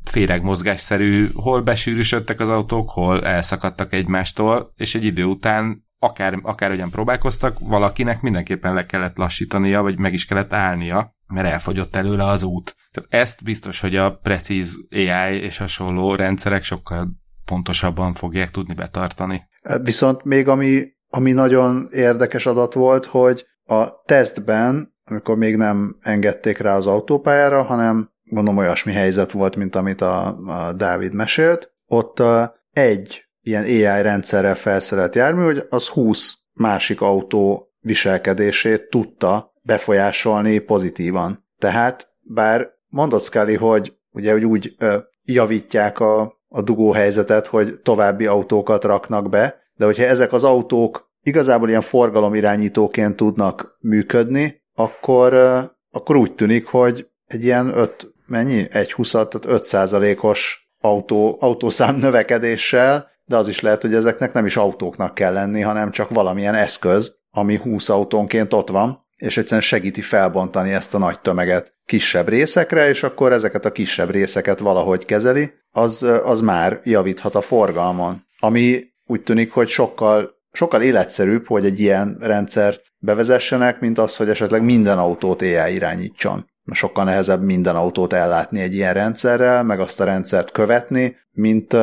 féregmozgásszerű, hol besűrűsödtek az autók, hol elszakadtak egymástól, és egy idő után akár, akár ugyan próbálkoztak, valakinek mindenképpen le kellett lassítania, vagy meg is kellett állnia, mert elfogyott előle az út. Tehát ezt biztos, hogy a precíz AI és hasonló rendszerek sokkal pontosabban fogják tudni betartani. Viszont még ami, ami nagyon érdekes adat volt, hogy a tesztben, amikor még nem engedték rá az autópályára, hanem mondom olyasmi helyzet volt, mint amit a, a Dávid mesélt, ott egy ilyen AI rendszerrel felszerelt jármű, hogy az 20 másik autó viselkedését tudta befolyásolni pozitívan. Tehát bár mondod Scully, hogy ugye hogy úgy ö, javítják a, a dugó helyzetet, hogy további autókat raknak be, de hogyha ezek az autók igazából ilyen forgalomirányítóként tudnak működni, akkor, ö, akkor úgy tűnik, hogy egy ilyen 5, mennyi? Egy 20, tehát 5 százalékos autó, autószám növekedéssel de az is lehet, hogy ezeknek nem is autóknak kell lenni, hanem csak valamilyen eszköz, ami 20 autónként ott van, és egyszerűen segíti felbontani ezt a nagy tömeget kisebb részekre, és akkor ezeket a kisebb részeket valahogy kezeli, az, az már javíthat a forgalmon. Ami úgy tűnik, hogy sokkal, sokkal életszerűbb, hogy egy ilyen rendszert bevezessenek, mint az, hogy esetleg minden autót AI irányítson. Sokkal nehezebb minden autót ellátni egy ilyen rendszerrel, meg azt a rendszert követni, mint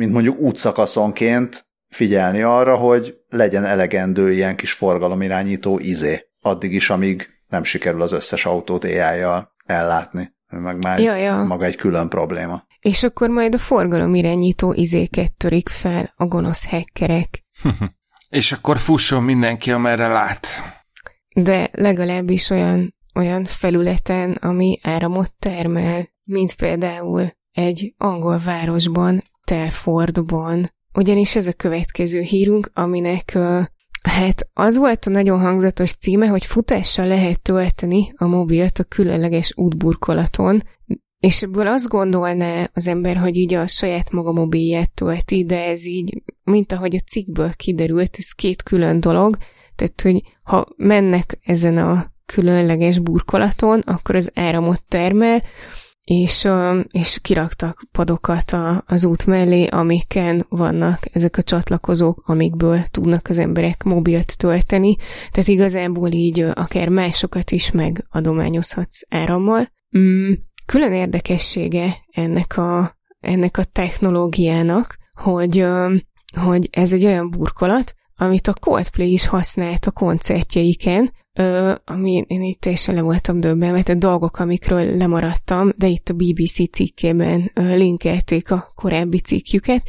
mint mondjuk útszakaszonként figyelni arra, hogy legyen elegendő ilyen kis forgalomirányító izé, addig is, amíg nem sikerül az összes autót AI-jal ellátni. Meg már ja, ja. maga egy külön probléma. És akkor majd a forgalomirányító izéket törik fel a gonosz hackerek. És akkor fusson mindenki, amerre lát. De legalábbis olyan, olyan felületen, ami áramot termel, mint például egy angol városban Telfordban. Ugyanis ez a következő hírunk, aminek Hát az volt a nagyon hangzatos címe, hogy futással lehet tölteni a mobilt a különleges útburkolaton, és ebből azt gondolná az ember, hogy így a saját maga mobilját tölti, de ez így, mint ahogy a cikkből kiderült, ez két külön dolog, tehát, hogy ha mennek ezen a különleges burkolaton, akkor az áramot termel, és, és kiraktak padokat a, az út mellé, amiken vannak ezek a csatlakozók, amikből tudnak az emberek mobilt tölteni, tehát igazából így akár másokat is megadományozhatsz árammal. Mm, külön érdekessége ennek a, ennek a technológiának, hogy, hogy ez egy olyan burkolat, amit a Coldplay is használt a koncertjeiken, ami én itt teljesen le voltam döbbenve, a dolgok, amikről lemaradtam, de itt a BBC cikkében linkelték a korábbi cikkjüket,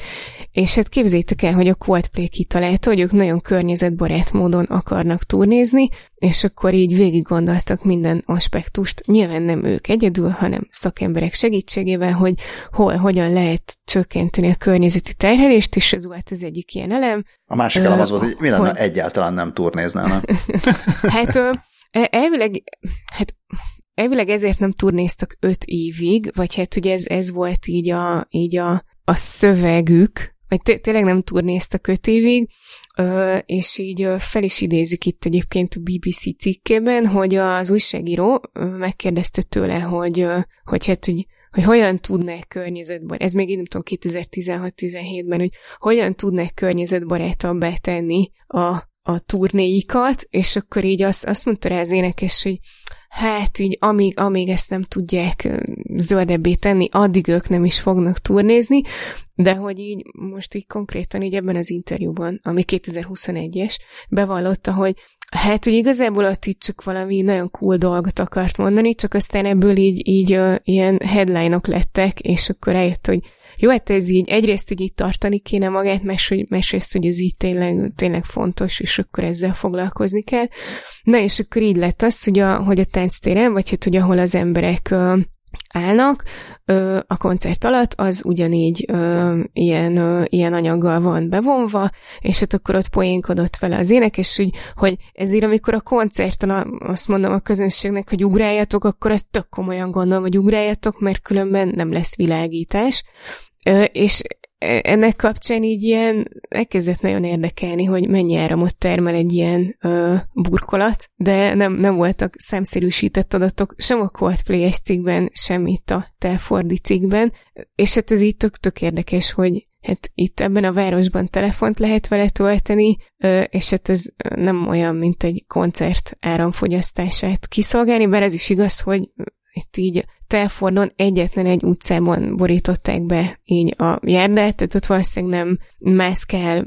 és hát képzétek el, hogy a Coldplay kitalálta, hogy ők nagyon környezetbarát módon akarnak turnézni, és akkor így végig gondoltak minden aspektust, nyilván nem ők egyedül, hanem szakemberek segítségével, hogy hol, hogyan lehet csökkenteni a környezeti terhelést, és ez volt az egyik ilyen elem. A másik elem az volt, hogy mi lenne, hogy... egyáltalán nem turnéznának. hát elvileg, hát elvileg ezért nem turnéztak öt évig, vagy hát ugye ez, ez volt így a, így a, a szövegük, vagy tényleg nem turnéztak öt évig, és így fel is idézik itt egyébként a BBC cikkében, hogy az újságíró megkérdezte tőle, hogy, hogy hát, hogy hogy hogyan tudnák környezetbarát, ez még én nem tudom 2016-17-ben, hogy hogyan tudnák környezetbarátabbá tenni a, a turnéikat, és akkor így azt, azt mondta rá az énekes, hogy hát így amíg, amíg ezt nem tudják zöldebbé tenni, addig ők nem is fognak turnézni, de hogy így most így konkrétan így ebben az interjúban, ami 2021-es, bevallotta, hogy hát, hogy igazából ott itt csak valami nagyon cool dolgot akart mondani, csak aztán ebből így, így uh, ilyen headline-ok lettek, és akkor eljött, hogy jó, hát ez így egyrészt így, így tartani kéne magát, másrészt, hogy ez így tényleg, tényleg fontos, és akkor ezzel foglalkozni kell. Na és akkor így lett az, hogy a, hogy a tánctéren, vagy hát, hogy ahol az emberek állnak, a koncert alatt az ugyanígy ilyen, ilyen anyaggal van bevonva, és hát akkor ott poénkodott vele az énekes, hogy, hogy ezért amikor a koncerten azt mondom a közönségnek, hogy ugráljatok, akkor ezt tök komolyan gondolom, hogy ugráljatok, mert különben nem lesz világítás, és e, ennek kapcsán így ilyen elkezdett nagyon érdekelni, hogy mennyi áramot termel egy ilyen ö, burkolat, de nem, nem voltak szemszerűsített adatok sem a Coldplay-es cikkben, sem itt a Telfordi cikkben, és hát ez így tök, tök érdekes, hogy hát itt ebben a városban telefont lehet vele tölteni, és hát ez nem olyan, mint egy koncert áramfogyasztását kiszolgálni, bár ez is igaz, hogy itt így Telfordon egyetlen egy utcában borították be így a járdát, tehát ott valószínűleg nem mászkál,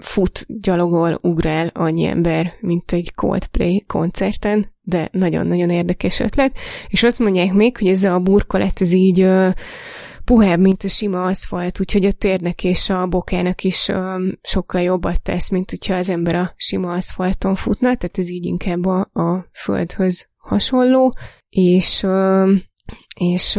fut, gyalogol, ugrál annyi ember, mint egy Coldplay koncerten, de nagyon-nagyon érdekes ötlet. És azt mondják még, hogy ez a burkolat, ez így puhább, mint a sima aszfalt, úgyhogy a térnek és a bokának is um, sokkal jobbat tesz, mint hogyha az ember a sima aszfalton futna, tehát ez így inkább a, a földhöz hasonló, és és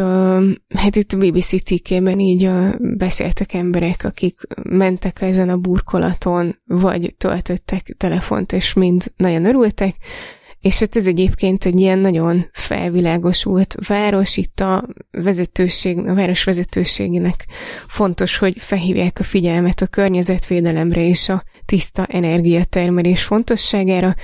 hát itt a BBC cikkében így beszéltek emberek, akik mentek ezen a burkolaton, vagy töltöttek telefont, és mind nagyon örültek, és hát ez egyébként egy ilyen nagyon felvilágosult város, itt a vezetőség, a város vezetőségének fontos, hogy felhívják a figyelmet a környezetvédelemre és a tiszta energiatermelés fontosságára,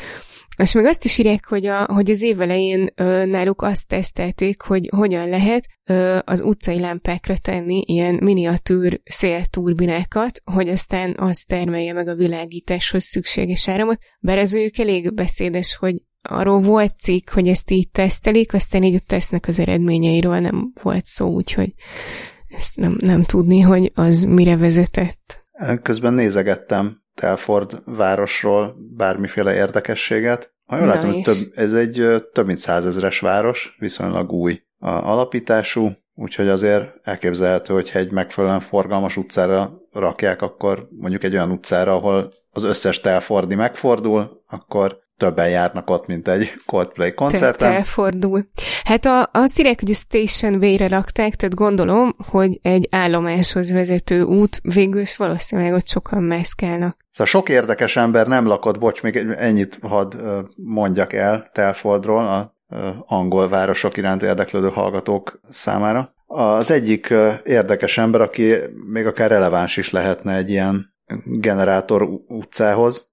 és még azt is írják, hogy, a, hogy az év elején ö, náluk azt tesztelték, hogy hogyan lehet ö, az utcai lámpákra tenni ilyen miniatűr szélturbinákat, hogy aztán az termelje meg a világításhoz szükséges áramot. Bár ők elég beszédes, hogy arról volt cikk, hogy ezt így tesztelik, aztán így tesznek az eredményeiről nem volt szó, úgyhogy ezt nem, nem tudni, hogy az mire vezetett. Közben nézegettem Telford városról bármiféle érdekességet. Ha jól látom, ez, több, ez egy több mint százezres város, viszonylag új a alapítású, úgyhogy azért elképzelhető, hogy egy megfelelően forgalmas utcára rakják, akkor mondjuk egy olyan utcára, ahol az összes Telfordi megfordul, akkor többen járnak ott, mint egy Coldplay koncerten. Elfordul. Hát a, azt írják, hogy a Station Way-re rakták, tehát gondolom, hogy egy állomáshoz vezető út, végül is valószínűleg ott sokan mászkálnak. Szóval sok érdekes ember nem lakott, bocs, még ennyit hadd mondjak el Telfordról, a angol városok iránt érdeklődő hallgatók számára. Az egyik érdekes ember, aki még akár releváns is lehetne egy ilyen generátor utcához,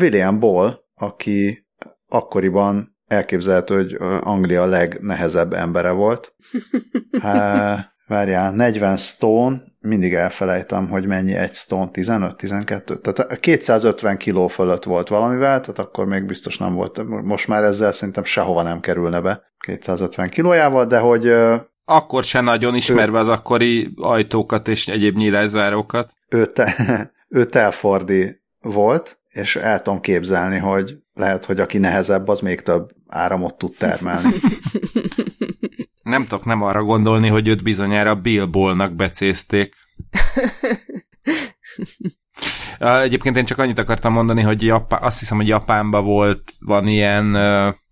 William Ball, aki akkoriban elképzelhető, hogy Anglia legnehezebb embere volt. Há, várjál, 40 stone, mindig elfelejtem, hogy mennyi egy stone, 15, 12, tehát 250 kiló fölött volt valamivel, tehát akkor még biztos nem volt, most már ezzel szerintem sehova nem kerülne be 250 kilójával, de hogy akkor se nagyon ismerve ő, az akkori ajtókat és egyéb nyílászárókat. Ő, te, ő Telfordi volt, és el tudom képzelni, hogy lehet, hogy aki nehezebb, az még több áramot tud termelni. Nem tudok nem arra gondolni, hogy őt bizonyára Bill Ballnak becézték. Egyébként én csak annyit akartam mondani, hogy Japán, azt hiszem, hogy Japánban volt, van ilyen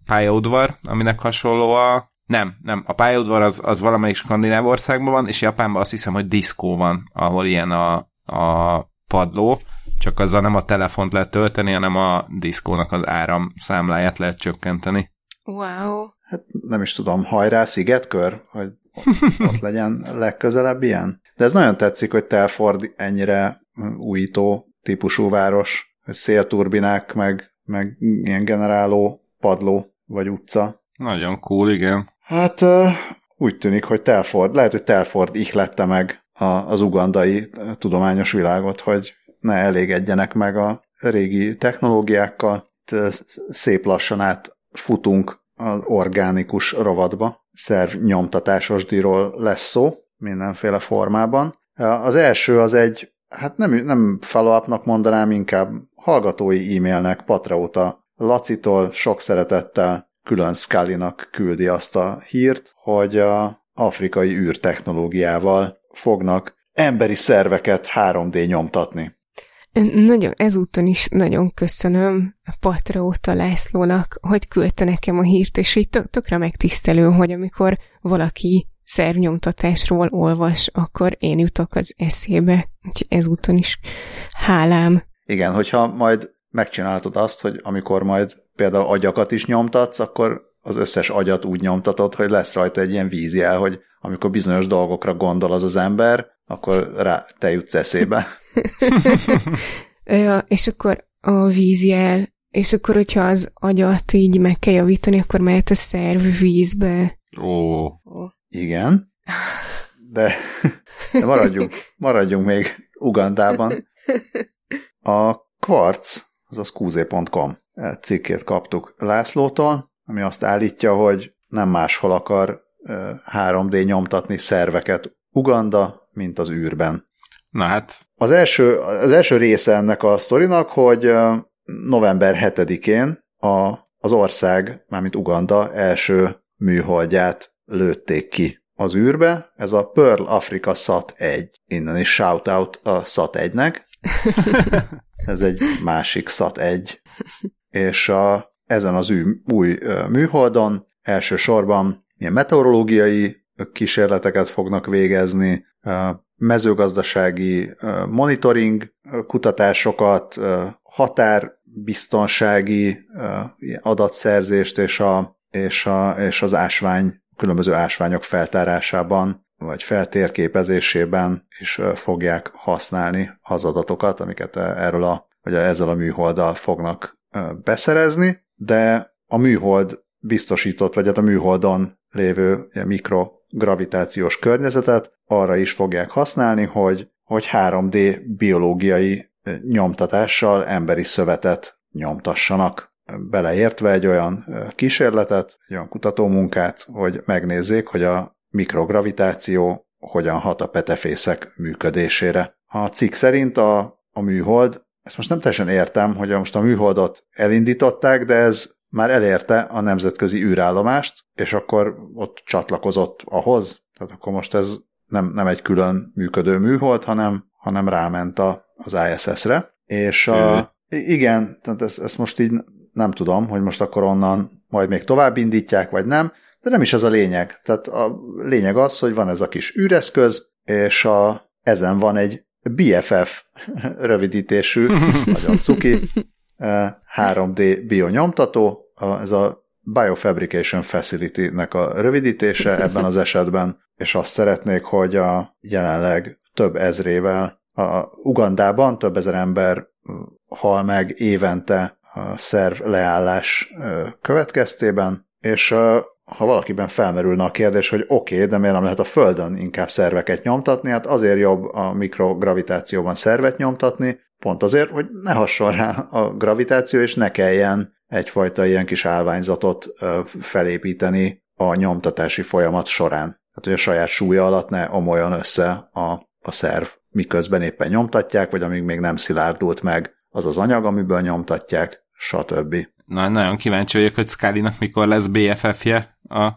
pályaudvar, aminek hasonló a... Nem, nem, a pályaudvar az, az valamelyik skandináv országban van, és Japánban azt hiszem, hogy diszkó van, ahol ilyen a, a padló, csak azzal nem a telefont lehet tölteni, hanem a diszkónak az áram számláját lehet csökkenteni. Wow. Hát nem is tudom, hajrá szigetkör, hogy ott legyen legközelebb ilyen. De ez nagyon tetszik, hogy Telford ennyire újító típusú város, hogy szélturbinák, meg, meg ilyen generáló padló vagy utca. Nagyon cool, igen. Hát úgy tűnik, hogy Telford, lehet, hogy Telford ihlette meg az ugandai tudományos világot, hogy ne elégedjenek meg a régi technológiákkal. Szép lassan átfutunk az organikus rovatba. Szerv nyomtatásos díról lesz szó mindenféle formában. Az első az egy, hát nem, nem follow mondanám, inkább hallgatói e-mailnek Patrauta Lacitól sok szeretettel külön Scully-nak küldi azt a hírt, hogy a afrikai űrtechnológiával fognak emberi szerveket 3D nyomtatni. Nagyon, ezúton is nagyon köszönöm Patraóta Lászlónak, hogy küldte nekem a hírt, és így tök, tökre megtisztelő, hogy amikor valaki szervnyomtatásról olvas, akkor én jutok az eszébe. Úgyhogy ezúton is hálám. Igen, hogyha majd megcsináltad azt, hogy amikor majd például agyakat is nyomtatsz, akkor az összes agyat úgy nyomtatod, hogy lesz rajta egy ilyen vízjel, hogy amikor bizonyos dolgokra gondol az az ember, akkor rá te jutsz eszébe. ja, és akkor a vízjel, és akkor, hogyha az agyat így meg kell javítani, akkor mehet a szerv vízbe. Ó. Igen, de, de maradjunk, maradjunk még Ugandában. A Quartz, azaz qz.com cikkét kaptuk Lászlótól, ami azt állítja, hogy nem máshol akar 3D nyomtatni szerveket Uganda, mint az űrben. Na hát. Az első, az első része ennek a sztorinak, hogy november 7-én a, az ország, mármint Uganda első műholdját lőtték ki az űrbe. Ez a Pearl Africa Sat 1. Innen is shout-out a Sat 1-nek. Ez egy másik Sat 1. És a, ezen az új, új műholdon elsősorban ilyen meteorológiai kísérleteket fognak végezni, mezőgazdasági monitoring kutatásokat, határbiztonsági adatszerzést és, a, és, a, és az ásvány, különböző ásványok feltárásában vagy feltérképezésében is fogják használni az adatokat, amiket erről a, vagy ezzel a műholddal fognak beszerezni, de a műhold biztosított, vagy hát a műholdon lévő mikrogravitációs környezetet arra is fogják használni, hogy, hogy 3D biológiai nyomtatással emberi szövetet nyomtassanak beleértve egy olyan kísérletet, egy olyan kutatómunkát, hogy megnézzék, hogy a mikrogravitáció hogyan hat a petefészek működésére. A cikk szerint a, a műhold, ezt most nem teljesen értem, hogy most a műholdot elindították, de ez már elérte a nemzetközi űrállomást, és akkor ott csatlakozott ahhoz, tehát akkor most ez nem, nem egy külön működő műhold, hanem, hanem ráment a, az ISS-re, és a, igen, tehát ezt, ezt most így nem tudom, hogy most akkor onnan majd még tovább indítják, vagy nem, de nem is ez a lényeg. Tehát a lényeg az, hogy van ez a kis űreszköz, és a, ezen van egy BFF rövidítésű, nagyon cuki, 3D bionyomtató, ez a Biofabrication Facility-nek a rövidítése ebben az esetben, és azt szeretnék, hogy a jelenleg több ezrével a Ugandában több ezer ember hal meg évente a szerv leállás következtében, és ha valakiben felmerülne a kérdés, hogy oké, okay, de miért nem lehet a Földön inkább szerveket nyomtatni, hát azért jobb a mikrogravitációban szervet nyomtatni, pont azért, hogy ne hasson rá a gravitáció, és ne kelljen egyfajta ilyen kis állványzatot felépíteni a nyomtatási folyamat során. Tehát, hogy a saját súlya alatt ne omoljon össze a, a szerv, miközben éppen nyomtatják, vagy amíg még nem szilárdult meg az az anyag, amiből nyomtatják, stb. Na, nagyon kíváncsi vagyok, hogy scully mikor lesz BFF-je a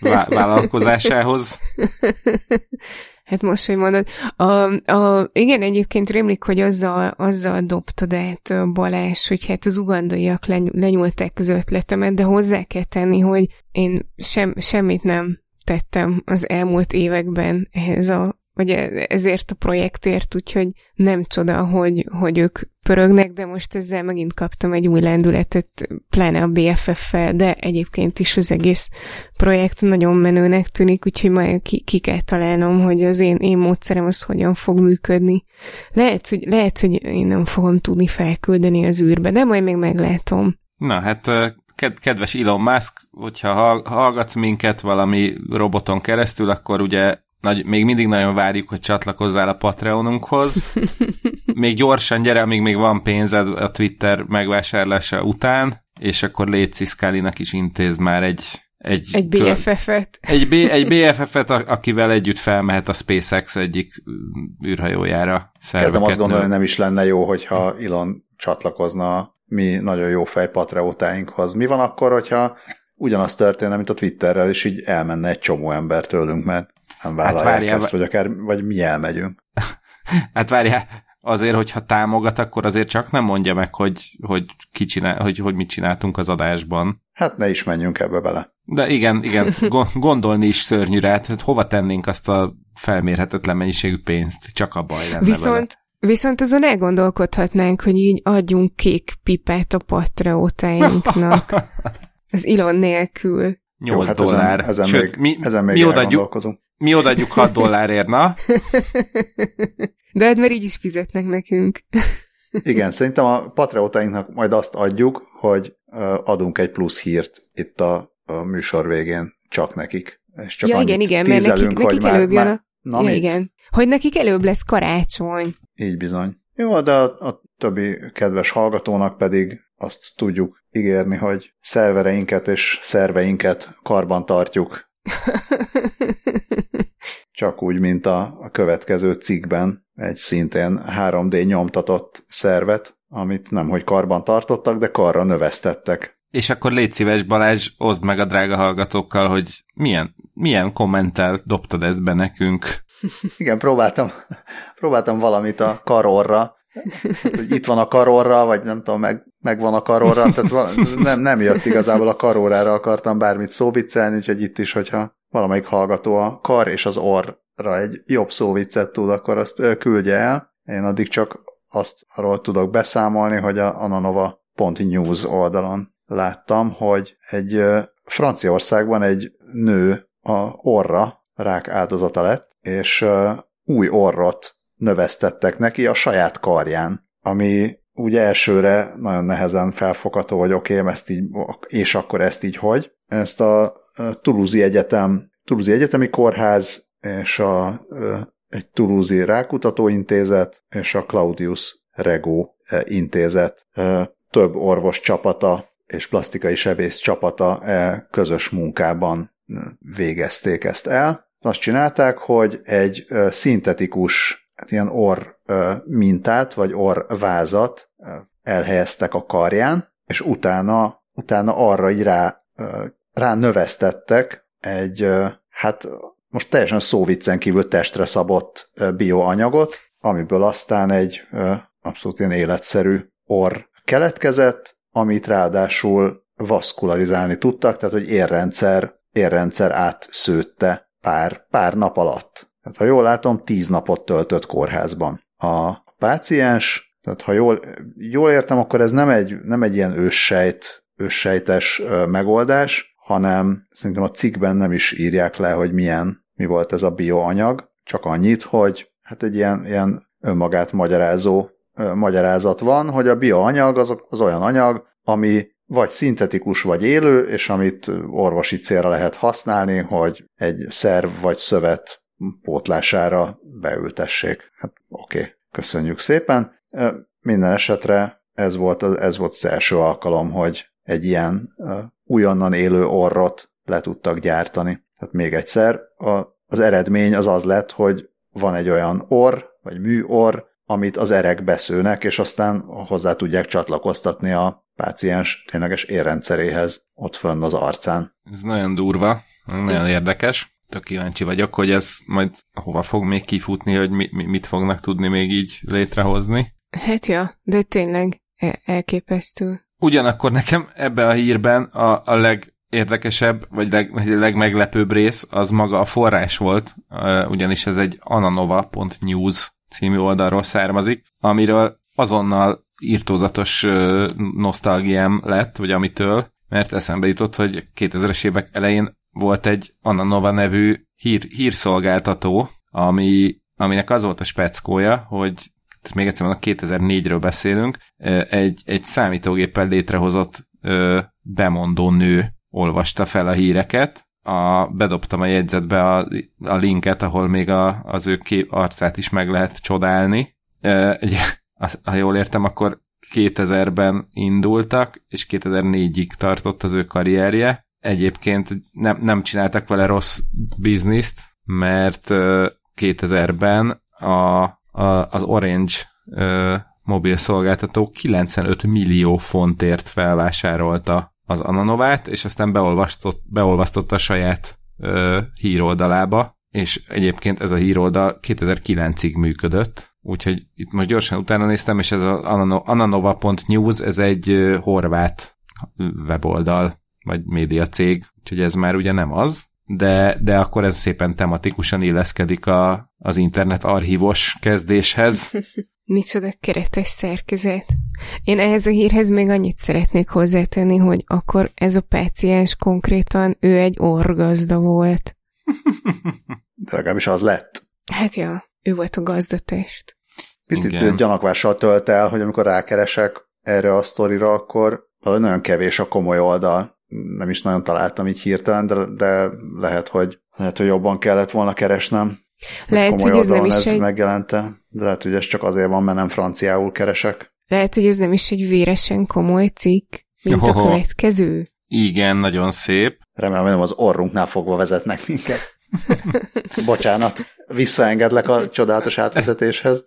vállalkozásához. Hát most, hogy mondod. A, a, igen, egyébként rémlik, hogy azzal, azzal dobtad át Balázs, hogy hát az ugandaiak lenyúlták az ötletemet, de hozzá kell tenni, hogy én sem, semmit nem tettem az elmúlt években ehhez a vagy ezért a projektért, úgyhogy nem csoda, hogy, hogy ők pörögnek, de most ezzel megint kaptam egy új lendületet, pláne a BFF-fel, de egyébként is az egész projekt nagyon menőnek tűnik, úgyhogy majd ki, ki kell találnom, hogy az én, én módszerem az hogyan fog működni. Lehet hogy, lehet, hogy én nem fogom tudni felküldeni az űrbe, de majd még meglátom. Na hát kedves Elon Musk, hogyha hallgatsz minket valami roboton keresztül, akkor ugye nagy, még mindig nagyon várjuk, hogy csatlakozzál a Patreonunkhoz. Még gyorsan gyere, amíg még van pénzed a Twitter megvásárlása után, és akkor légy Scully-nak is intéz már egy egy, egy BFF-et. Egy, B, egy BFF-et, akivel együtt felmehet a SpaceX egyik űrhajójára. Kezdem azt gondolni, hogy nem is lenne jó, hogyha Elon csatlakozna mi nagyon jó fej patriótáinkhoz. Mi van akkor, hogyha ugyanaz történne, mint a Twitterrel, és így elmenne egy csomó ember tőlünk, mert nem vállalják hát várjál, ezt, vagy akár, vagy mi elmegyünk. hát várjál, azért, hogyha támogat, akkor azért csak nem mondja meg, hogy, hogy, ki csinál, hogy, hogy mit csináltunk az adásban. Hát ne is menjünk ebbe bele. De igen, igen, gondolni is szörnyű rá, hát hova tennénk azt a felmérhetetlen mennyiségű pénzt, csak a baj lenne Viszont, vele. Viszont azon elgondolkodhatnánk, hogy így adjunk kék pipát a patreótáinknak. Az Elon nélkül. 8 Jó, hát dollár. Ezen, ezen Sőt, még, mi, ezen még mi odaadjuk, mi odaadjuk 6 dollárért, na? De hát mert így is fizetnek nekünk. Igen, szerintem a patriotainknak majd azt adjuk, hogy adunk egy plusz hírt itt a, a műsor végén csak nekik. És csak ja, igen, igen, mert nekik, nekik előbb jön a... Na, ja, igen. Hogy nekik előbb lesz karácsony. Így bizony. Jó, de a, a többi kedves hallgatónak pedig azt tudjuk ígérni, hogy szervereinket és szerveinket karban tartjuk. Csak úgy, mint a, a következő cikkben egy szintén 3D nyomtatott szervet, amit nem hogy karban tartottak, de karra növesztettek. És akkor légy szíves, Balázs, oszd meg a drága hallgatókkal, hogy milyen, milyen kommentel dobtad ezt be nekünk. Igen, próbáltam, próbáltam valamit a karorra, hogy itt van a karorra, vagy nem tudom, meg, megvan a karorra, tehát nem, nem jött igazából a karórára akartam bármit szóviccelni, úgyhogy itt is, hogyha valamelyik hallgató a kar és az orra egy jobb szóviccet tud, akkor azt küldje el. Én addig csak azt arról tudok beszámolni, hogy a ananova.news oldalon láttam, hogy egy Franciaországban egy nő a orra rák áldozata lett, és új orrot növesztettek neki a saját karján, ami úgy elsőre nagyon nehezen felfogható, hogy oké, okay, ezt így, és akkor ezt így hogy. Ezt a Toulouse Egyetem, Toulouse Egyetemi Kórház és a, egy Toulouse Rákutatóintézet és a Claudius Rego intézet több orvos csapata és plastikai sebész csapata közös munkában végezték ezt el. Azt csinálták, hogy egy szintetikus hát ilyen orr mintát, vagy orr vázat elhelyeztek a karján, és utána, utána arra így rá, rá növesztettek egy, hát most teljesen szóviccen kívül testre szabott bioanyagot, amiből aztán egy abszolút ilyen életszerű orr keletkezett, amit ráadásul vaszkularizálni tudtak, tehát hogy érrendszer, érrendszer átszőtte pár, pár nap alatt. Tehát ha jól látom, tíz napot töltött kórházban. A páciens, tehát ha jól, jól értem, akkor ez nem egy, nem egy ilyen őssejt, őssejtes megoldás, hanem szerintem a cikkben nem is írják le, hogy milyen, mi volt ez a bioanyag, csak annyit, hogy hát egy ilyen, ilyen önmagát magyarázó magyarázat van, hogy a bioanyag az, az olyan anyag, ami vagy szintetikus, vagy élő, és amit orvosi célra lehet használni, hogy egy szerv vagy szövet pótlására beültessék. Hát oké, okay, köszönjük szépen. Minden esetre ez volt, az, ez volt az első alkalom, hogy egy ilyen újonnan élő orrot le tudtak gyártani. Tehát még egyszer, a, az eredmény az az lett, hogy van egy olyan orr, vagy műorr, amit az erek beszőnek, és aztán hozzá tudják csatlakoztatni a páciens tényleges érrendszeréhez ott fönn az arcán. Ez nagyon durva, nagyon érdekes tök kíváncsi vagyok, hogy ez majd hova fog még kifutni, hogy mi, mi, mit fognak tudni még így létrehozni. Hát ja, de tényleg elképesztő. Ugyanakkor nekem ebben a hírben a, a legérdekesebb, vagy leg, vagy legmeglepőbb rész az maga a forrás volt, ugyanis ez egy ananova.news című oldalról származik, amiről azonnal írtózatos nosztalgiám lett, vagy amitől, mert eszembe jutott, hogy 2000-es évek elején volt egy Ananova nevű hír, hírszolgáltató, ami, aminek az volt a speckója, hogy még egyszer mondok, 2004-ről beszélünk, egy, egy számítógéppel létrehozott bemondó nő olvasta fel a híreket, a, bedobtam a jegyzetbe a, a linket, ahol még a, az ő kép arcát is meg lehet csodálni. E, ugye, az, ha jól értem, akkor 2000-ben indultak, és 2004-ig tartott az ő karrierje, egyébként nem, nem csináltak vele rossz bizniszt, mert 2000-ben a, a, az Orange mobil szolgáltató 95 millió fontért felvásárolta az Ananovát, és aztán beolvastott, beolvasztotta a saját ö, híroldalába, és egyébként ez a híroldal 2009-ig működött, úgyhogy itt most gyorsan utána néztem, és ez az ananova.news, ez egy horvát weboldal, vagy média cég, úgyhogy ez már ugye nem az, de, de akkor ez szépen tematikusan illeszkedik a, az internet archívos kezdéshez. Micsoda keretes szerkezet. Én ehhez a hírhez még annyit szeretnék hozzátenni, hogy akkor ez a páciens konkrétan ő egy orgazda volt. De legalábbis az lett. Hát ja, ő volt a gazdatest. Picit Igen. gyanakvással tölt el, hogy amikor rákeresek erre a sztorira, akkor nagyon kevés a komoly oldal. Nem is nagyon találtam így hirtelen, de, de lehet, hogy lehet, hogy jobban kellett volna keresnem. Lehet, hogy ez nem is ez egy, megjelente, de lehet, hogy ez csak azért van, mert nem franciául keresek. lehet, hogy ez nem is egy véresen komoly cikk, mint a Johoho. következő. Igen, nagyon szép. Remélem, hogy nem az orrunknál fogva vezetnek minket. Bocsánat, visszaengedlek a csodálatos átvezetéshez.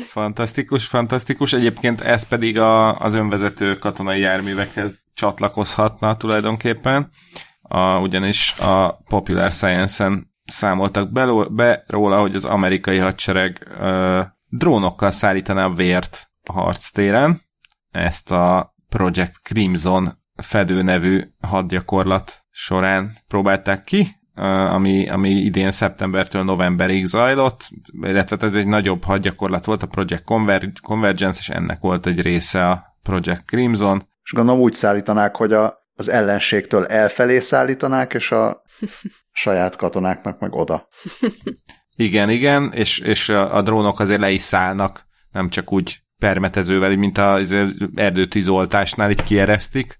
Fantasztikus, fantasztikus. Egyébként ez pedig a, az önvezető katonai járművekhez csatlakozhatna tulajdonképpen, a, ugyanis a Popular Science-en számoltak be, be róla, hogy az amerikai hadsereg ö, drónokkal szállítaná a vért a harctéren. Ezt a Project Crimson fedő nevű hadgyakorlat során próbálták ki, ami, ami idén szeptembertől novemberig zajlott, illetve ez egy nagyobb hadgyakorlat volt, a Project Conver- Convergence, és ennek volt egy része a Project Crimson. És gondolom úgy szállítanák, hogy a, az ellenségtől elfelé szállítanák, és a saját katonáknak meg oda. Igen, igen, és, és a, a drónok azért le is szállnak, nem csak úgy permetezővel, mint az erdőtűzoltásnál itt kieresztik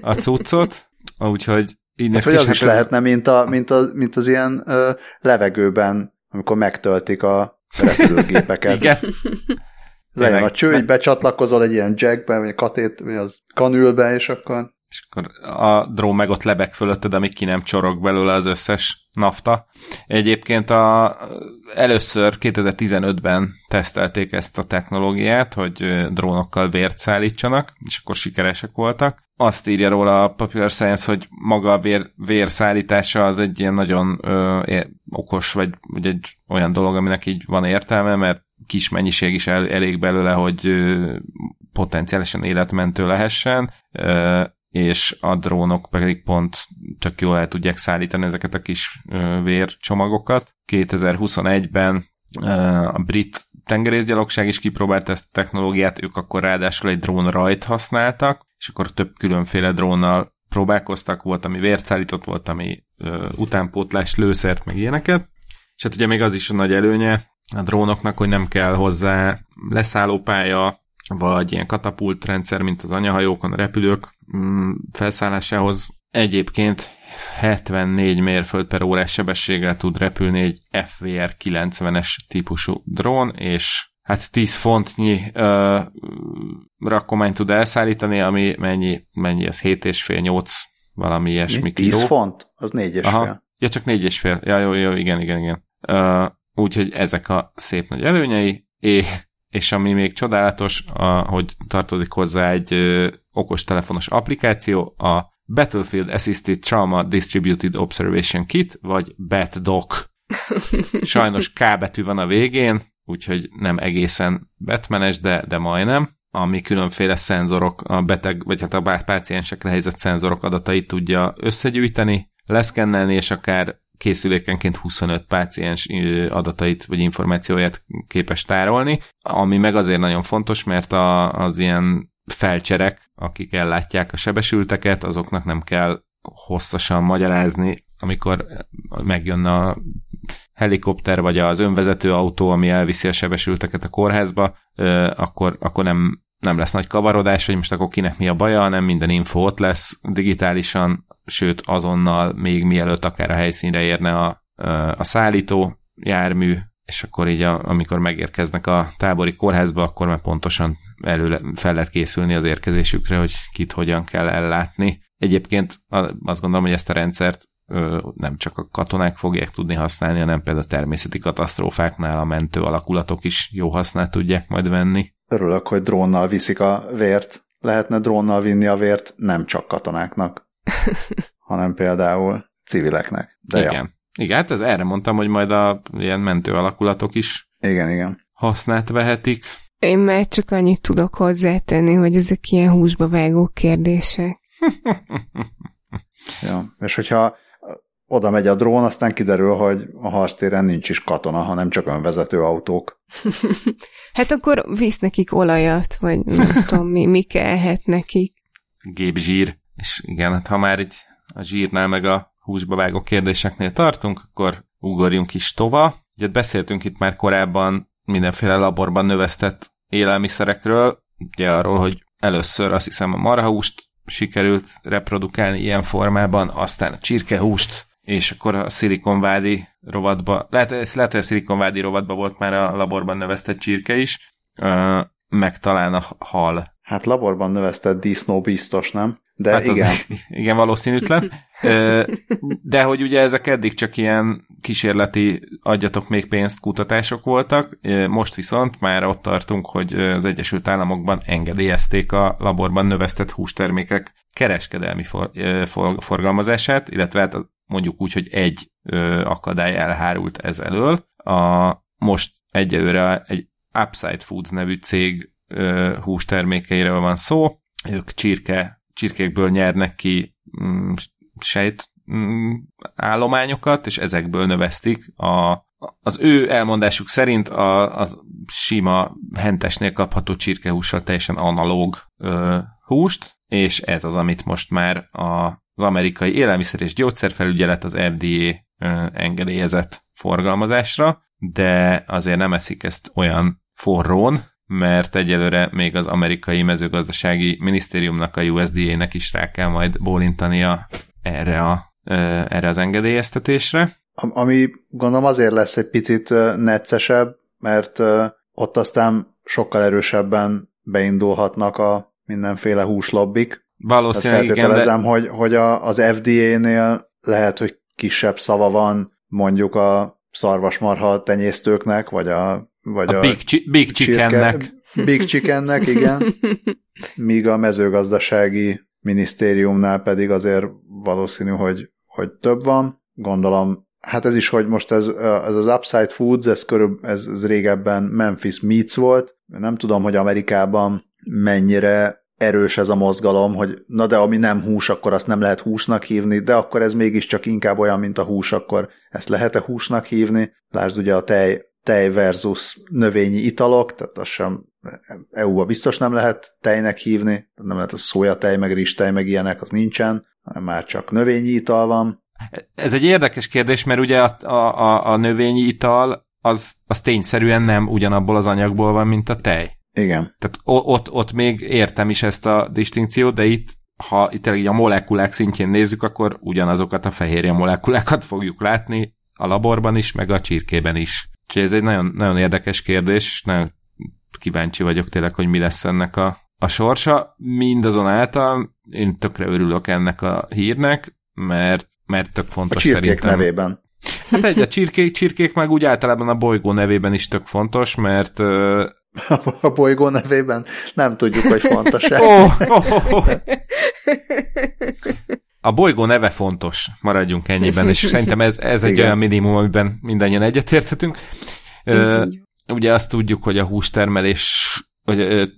a cuccot, úgyhogy így Hát, hogy az is ez- lehetne, mint, a, mint, a, mint az ilyen ö, levegőben, amikor megtöltik a repülőgépeket. Igen, Legyen a Tényleg. csőgy, becsatlakozol egy ilyen jackbe, vagy a katét, vagy az kanülbe, és akkor és akkor a drón meg ott lebeg fölötted, amíg ki nem csorog belőle az összes nafta. Egyébként a, először 2015-ben tesztelték ezt a technológiát, hogy drónokkal vért szállítsanak, és akkor sikeresek voltak. Azt írja róla a Popular Science, hogy maga a vér, vérszállítása az egy ilyen nagyon ö, okos, vagy, vagy egy olyan dolog, aminek így van értelme, mert kis mennyiség is el, elég belőle, hogy ö, potenciálisan életmentő lehessen, ö, és a drónok pedig pont tök jól el tudják szállítani ezeket a kis vércsomagokat. 2021-ben ö, a brit tengerészgyalogság is kipróbálta ezt a technológiát, ők akkor ráadásul egy drón rajt használtak, és akkor több különféle drónnal próbálkoztak, volt, ami vért szállított, volt, ami ö, utánpótlás, lőszert, meg ilyeneket. És hát ugye még az is a nagy előnye a drónoknak, hogy nem kell hozzá leszállópálya, vagy ilyen katapult rendszer, mint az anyahajókon, a repülők mm, felszállásához. Egyébként 74 mérföld per órás sebességgel tud repülni egy FVR 90-es típusú drón, és hát 10 fontnyi ö, rakományt tud elszállítani, ami mennyi, mennyi az 7,5-8 valami ilyesmi 10 kiló. font, az négy és Aha. fél. Ja, csak négy és fél. Ja, jó, jó, igen, igen, igen. Úgyhogy ezek a szép nagy előnyei, és, és ami még csodálatos, a, hogy tartozik hozzá egy ö, okos telefonos applikáció, a Battlefield Assisted Trauma Distributed Observation Kit, vagy BATDOC. Sajnos K betű van a végén, úgyhogy nem egészen Batmanes, de, de majdnem ami különféle szenzorok, a beteg, vagy hát a páciensekre helyezett szenzorok adatait tudja összegyűjteni, leszkennelni, és akár készülékenként 25 páciens adatait vagy információját képes tárolni, ami meg azért nagyon fontos, mert a, az ilyen felcserek, akik ellátják a sebesülteket, azoknak nem kell hosszasan magyarázni, amikor megjön a helikopter, vagy az önvezető autó, ami elviszi a sebesülteket a kórházba, akkor, akkor nem, nem lesz nagy kavarodás, hogy most akkor kinek mi a baja, hanem minden info ott lesz digitálisan, sőt azonnal még mielőtt akár a helyszínre érne a, a szállító jármű, és akkor így, a, amikor megérkeznek a tábori kórházba, akkor már pontosan előle fel lehet készülni az érkezésükre, hogy kit hogyan kell ellátni. Egyébként azt gondolom, hogy ezt a rendszert nem csak a katonák fogják tudni használni, hanem például a természeti katasztrófáknál a mentő alakulatok is jó hasznát tudják majd venni. Örülök, hogy drónnal viszik a vért. Lehetne drónnal vinni a vért nem csak katonáknak, hanem például civileknek. De igen. Ja. Igen, hát ez erre mondtam, hogy majd a ilyen mentő alakulatok is Igen, igen. hasznát vehetik. Én már csak annyit tudok hozzátenni, hogy ezek ilyen húsba vágó kérdések. Ja. És hogyha oda megy a drón, aztán kiderül, hogy a harctéren nincs is katona, hanem csak önvezető autók. hát akkor visz nekik olajat, vagy nem tudom, mi, mi kellhet nekik. Gépzsír. És igen, hát ha már így a zsírnál meg a húsba vágó kérdéseknél tartunk, akkor ugorjunk is tova. Ugye beszéltünk itt már korábban mindenféle laborban növesztett élelmiszerekről, ugye arról, hogy először azt hiszem a marhahúst sikerült reprodukálni ilyen formában, aztán a csirkehúst, és akkor a szilikonvádi rovatba, lehet, lehet, hogy a szilikonvádi rovatba volt már a laborban növesztett csirke is, meg talán a hal. Hát laborban növesztett disznó biztos, nem? De hát igen. Az, igen, valószínűtlen. De hogy ugye ezek eddig csak ilyen kísérleti adjatok még pénzt kutatások voltak, most viszont már ott tartunk, hogy az Egyesült Államokban engedélyezték a laborban növesztett hústermékek kereskedelmi for, for, forgalmazását, illetve hát mondjuk úgy, hogy egy akadály elhárult ez elől. A, most egyelőre egy Upside Foods nevű cég hústermékeiről van szó, ők csirke csirkékből nyernek ki mm, sejt mm, állományokat, és ezekből növesztik a, az ő elmondásuk szerint a, a sima hentesnél kapható csirkehússal teljesen analóg ö, húst, és ez az, amit most már a, az amerikai élelmiszer és gyógyszerfelügyelet, az FDA ö, engedélyezett forgalmazásra, de azért nem eszik ezt olyan forrón, mert egyelőre még az amerikai mezőgazdasági minisztériumnak, a USDA-nek is rá kell majd bólintania erre, a, erre az engedélyeztetésre. Ami gondolom azért lesz egy picit neccesebb, mert ott aztán sokkal erősebben beindulhatnak a mindenféle húslobbik. Valószínűleg igen, de... hogy, hogy a, az FDA-nél lehet, hogy kisebb szava van mondjuk a szarvasmarha tenyésztőknek, vagy a vagy a, a Big, chi- big Chickennek. Big Chickennek, igen. Míg a mezőgazdasági minisztériumnál pedig azért valószínű, hogy, hogy több van. Gondolom, hát ez is, hogy most ez, ez az Upside Foods, ez, körül, ez, ez régebben Memphis Meats volt. Nem tudom, hogy Amerikában mennyire erős ez a mozgalom, hogy na de ami nem hús, akkor azt nem lehet húsnak hívni, de akkor ez mégiscsak inkább olyan, mint a hús, akkor ezt lehet-e húsnak hívni? Lásd ugye a tej tej versus növényi italok, tehát az sem EU-ba biztos nem lehet tejnek hívni, nem lehet a szójatej, meg rizstej, meg ilyenek, az nincsen, hanem már csak növényi ital van. Ez egy érdekes kérdés, mert ugye a, a, a növényi ital az, az tényszerűen nem ugyanabból az anyagból van, mint a tej. Igen. Tehát ott, ott még értem is ezt a distinkciót, de itt ha itt a molekulák szintjén nézzük, akkor ugyanazokat a fehérje molekulákat fogjuk látni a laborban is, meg a csirkében is. Úgyhogy ez egy nagyon, nagyon érdekes kérdés, és nagyon kíváncsi vagyok tényleg, hogy mi lesz ennek a, a sorsa. Mindazonáltal én tökre örülök ennek a hírnek, mert, mert tök fontos a szerintem. nevében. Hát egy a csirkék, csirkék meg úgy általában a bolygó nevében is tök fontos, mert a bolygó nevében nem tudjuk, hogy fontos-e. oh, oh, oh. A bolygó neve fontos, maradjunk ennyiben, és szerintem ez, ez egy olyan minimum, amiben mindannyian egyetérthetünk. Ugye azt tudjuk, hogy a hústermelés, hogy,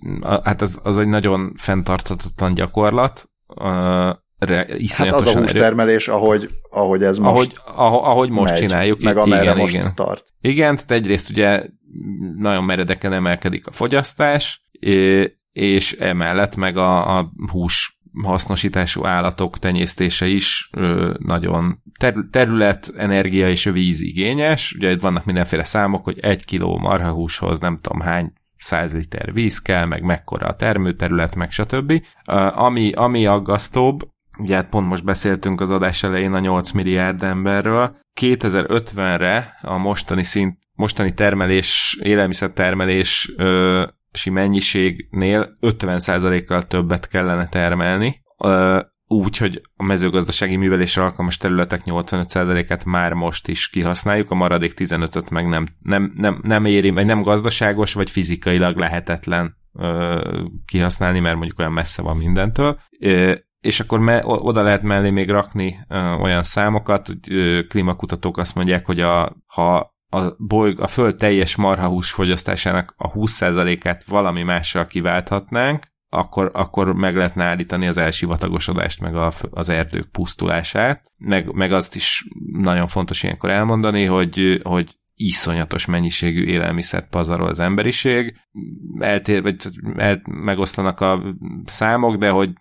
hát az, az egy nagyon fenntarthatatlan gyakorlat, hát az a hústermelés, ahogy, ahogy ez most ahogy, ahogy most megy, csináljuk. Meg igen, most igen. tart. Igen, tehát egyrészt ugye nagyon meredeken emelkedik a fogyasztás, és emellett meg a, a hús hasznosítású állatok tenyésztése is nagyon ter- terület, energia és víz igényes. Ugye vannak mindenféle számok, hogy egy kiló marhahúshoz nem tudom hány 100 liter víz kell, meg mekkora a termőterület, meg stb. Uh, ami, ami aggasztóbb, ugye hát pont most beszéltünk az adás elején a 8 milliárd emberről, 2050-re a mostani szint, mostani termelés, élelmiszertermelés ö, mennyiségnél 50%-kal többet kellene termelni, úgy, hogy a mezőgazdasági művelésre alkalmas területek 85%-át már most is kihasználjuk, a maradék 15-öt meg nem, nem, nem, nem éri, vagy nem gazdaságos, vagy fizikailag lehetetlen kihasználni, mert mondjuk olyan messze van mindentől. És akkor me, oda lehet mellé még rakni olyan számokat, hogy klímakutatók azt mondják, hogy a, ha a, bolyg, a föld teljes marhahús fogyasztásának a 20%-át valami mással kiválthatnánk, akkor, akkor meg lehetne állítani az elsivatagosodást, meg a, az erdők pusztulását, meg, meg azt is nagyon fontos ilyenkor elmondani, hogy, hogy iszonyatos mennyiségű élelmiszert pazarol az emberiség. Eltér, vagy el, megoszlanak a számok, de hogy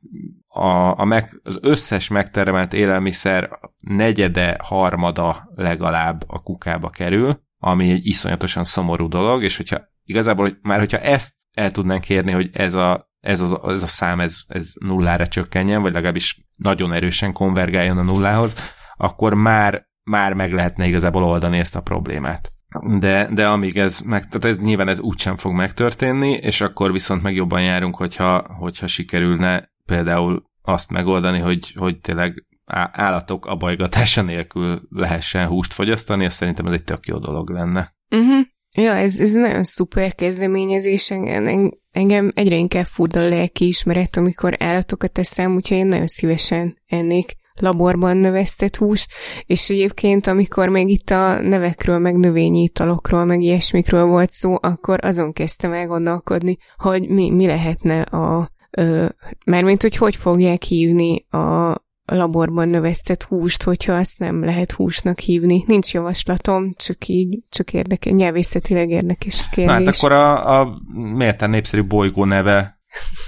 a, a meg, az összes megtermelt élelmiszer negyede, harmada legalább a kukába kerül, ami egy iszonyatosan szomorú dolog, és hogyha igazából, hogy már hogyha ezt el tudnánk kérni, hogy ez a, ez a, ez a szám ez, ez nullára csökkenjen, vagy legalábbis nagyon erősen konvergáljon a nullához, akkor már, már meg lehetne igazából oldani ezt a problémát. De, de amíg ez meg, tehát ez, nyilván ez úgysem fog megtörténni, és akkor viszont meg jobban járunk, hogyha, hogyha sikerülne például azt megoldani, hogy, hogy tényleg állatok abajgatása nélkül lehessen húst fogyasztani, azt szerintem ez egy tök jó dolog lenne. Uh-huh. Ja, ez, ez nagyon szuper kezdeményezés, engem, engem egyre inkább furdal a lelki ismeret, amikor állatokat teszem, úgyhogy én nagyon szívesen ennék laborban növesztett húst, és egyébként, amikor még itt a nevekről, meg növényi italokról, meg ilyesmikről volt szó, akkor azon kezdtem el gondolkodni, hogy mi, mi lehetne a, ö, mármint, hogy hogy fogják hívni a, laborban növesztett húst, hogyha azt nem lehet húsnak hívni. Nincs javaslatom, csak így, csak érdekes, nyelvészetileg érdekes kérdés. Na, hát akkor a, a mérten népszerű bolygó neve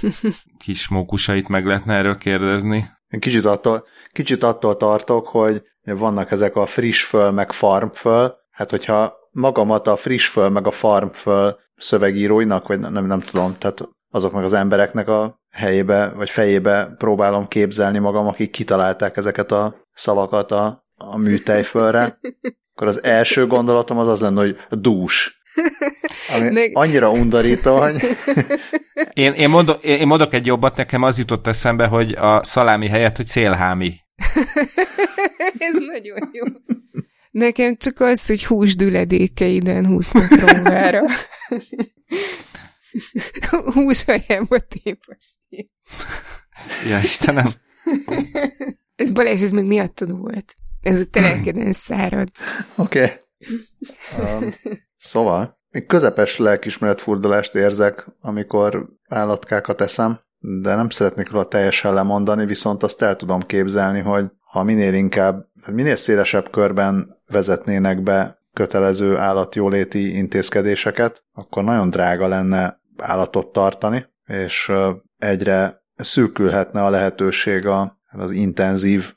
kis mókusait meg lehetne erről kérdezni. Én kicsit attól, kicsit attól tartok, hogy vannak ezek a friss föl, meg farm föl, hát hogyha magamat a friss föl, meg a farm föl szövegíróinak, vagy nem, nem, tudom, tehát azoknak az embereknek a helyébe, vagy fejébe próbálom képzelni magam, akik kitalálták ezeket a szavakat a, a műtejfölre, akkor az első gondolatom az az lenne, hogy dús. Ami De... annyira undorító, hogy... én, én, mondok, én mondok egy jobbat, nekem az jutott eszembe, hogy a szalámi helyett, hogy célhámi. Ez nagyon jó. Nekem csak az, hogy húsdüledékeiden húznak róvára. Húshajába tépasztja. Ja, Istenem. ez Balázs, ez még miattad volt. Ez a telekeden szárad. Oké. Okay. Um, szóval, még közepes lelkismeretfurdalást érzek, amikor állatkákat eszem, de nem szeretnék róla teljesen lemondani, viszont azt el tudom képzelni, hogy ha minél inkább, minél szélesebb körben vezetnének be kötelező állatjóléti intézkedéseket, akkor nagyon drága lenne állatot tartani, és egyre szűkülhetne a lehetőség az intenzív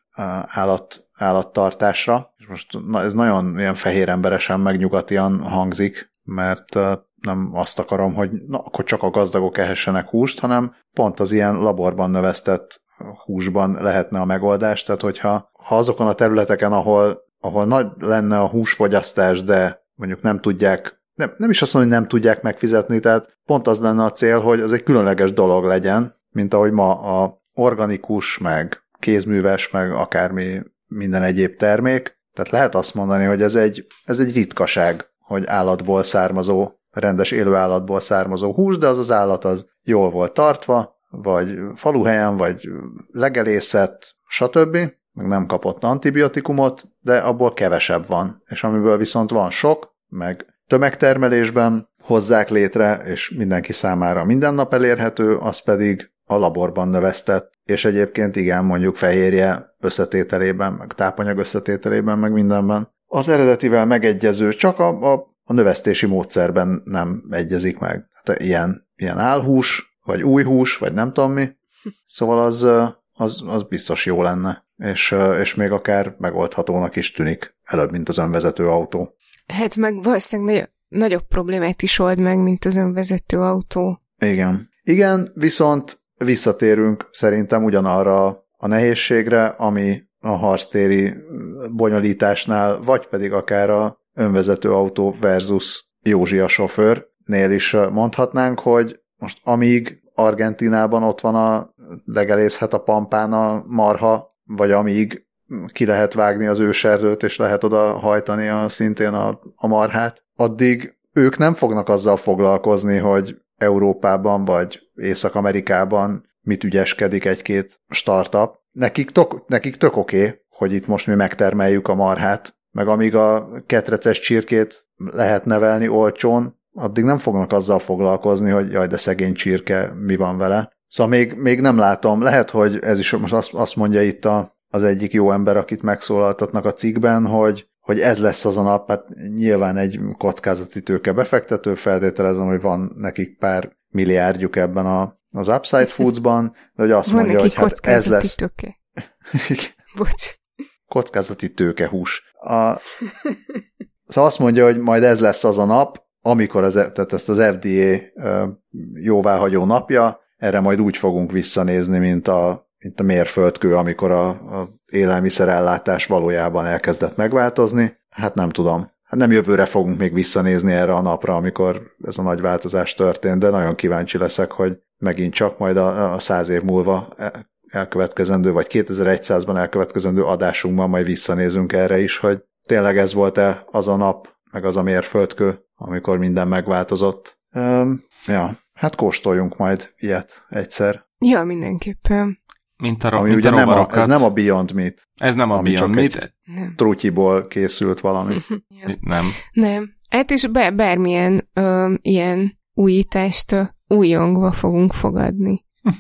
állat, állattartásra. És most na, ez nagyon ilyen fehér emberesen megnyugatian hangzik, mert nem azt akarom, hogy na, akkor csak a gazdagok ehessenek húst, hanem pont az ilyen laborban növesztett húsban lehetne a megoldás. Tehát, hogyha ha azokon a területeken, ahol, ahol nagy lenne a húsfogyasztás, de mondjuk nem tudják nem, nem is azt mondom, hogy nem tudják megfizetni, tehát pont az lenne a cél, hogy az egy különleges dolog legyen, mint ahogy ma a organikus, meg kézműves, meg akármi minden egyéb termék. Tehát lehet azt mondani, hogy ez egy, ez egy ritkaság, hogy állatból származó, rendes élő állatból származó hús, de az az állat az jól volt tartva, vagy faluhelyen, vagy legelészet, stb. Meg nem kapott antibiotikumot, de abból kevesebb van. És amiből viszont van sok, meg tömegtermelésben hozzák létre, és mindenki számára minden nap elérhető, az pedig a laborban növesztett, és egyébként igen, mondjuk fehérje összetételében, meg tápanyag összetételében, meg mindenben. Az eredetivel megegyező, csak a, a, a növesztési módszerben nem egyezik meg. Tehát ilyen, ilyen álhús, vagy új hús, vagy nem tudom mi. Szóval az, az, az biztos jó lenne, és, és még akár megoldhatónak is tűnik, előbb, mint az önvezető autó. Hát meg valószínűleg nagy, nagyobb problémát is old meg, mint az önvezető autó. Igen. Igen, viszont visszatérünk szerintem ugyanarra a nehézségre, ami a harctéri bonyolításnál, vagy pedig akár a önvezető autó versus Józsi a sofőrnél is mondhatnánk, hogy most amíg Argentinában ott van a legelészhet a pampán a marha, vagy amíg ki lehet vágni az őserdőt, és lehet oda hajtani a, szintén a, a marhát, addig ők nem fognak azzal foglalkozni, hogy Európában vagy Észak-Amerikában mit ügyeskedik egy-két startup. Nekik, tok, nekik tök oké, okay, hogy itt most mi megtermeljük a marhát, meg amíg a ketreces csirkét lehet nevelni olcsón, addig nem fognak azzal foglalkozni, hogy jaj, de szegény csirke, mi van vele. Szóval még, még nem látom, lehet, hogy ez is most azt, azt mondja itt a, az egyik jó ember, akit megszólaltatnak a cikkben, hogy, hogy ez lesz az a nap, hát nyilván egy kockázati tőke befektető, feltételezem, hogy van nekik pár milliárdjuk ebben a, az Upside Foods-ban, de hogy azt Van mondja, hogy hát ez lesz... Tőke. Bocs. kockázati tőkehús. A, szóval azt mondja, hogy majd ez lesz az a nap, amikor az, tehát ezt az FDA jóváhagyó napja, erre majd úgy fogunk visszanézni, mint a, mint a mérföldkő, amikor a, a élelmiszerellátás valójában elkezdett megváltozni. Hát nem tudom. Hát nem jövőre fogunk még visszanézni erre a napra, amikor ez a nagy változás történt, de nagyon kíváncsi leszek, hogy megint csak majd a, a száz év múlva elkövetkezendő, vagy 2100-ban elkövetkezendő adásunkban majd visszanézünk erre is, hogy tényleg ez volt-e az a nap, meg az a mérföldkő, amikor minden megváltozott. Um, ja, hát kóstoljunk majd ilyet egyszer. Ja, mindenképpen. Mint a, Ami mint ugye a nem a, rovarokat. ez nem a Beyond Meat, Ez nem a ami Beyond Meat. Nem. trutyiból készült valami. ja. Nem. Nem. Hát és be, bármilyen ö, ilyen újítást ö, újongva fogunk fogadni.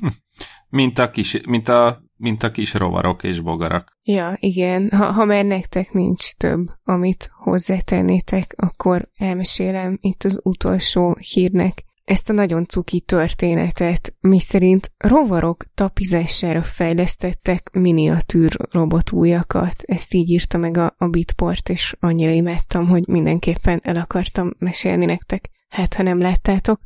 Mint a kis, mint a, mint a kis rovarok és bogarak. Ja, igen. Ha, ha már nektek nincs több, amit hozzátennétek, akkor elmesélem itt az utolsó hírnek ezt a nagyon cuki történetet, miszerint rovarok tapizására fejlesztettek miniatűr robotújakat. Ezt így írta meg a, a Bitport, és annyira imádtam, hogy mindenképpen el akartam mesélni nektek, hát ha nem láttátok.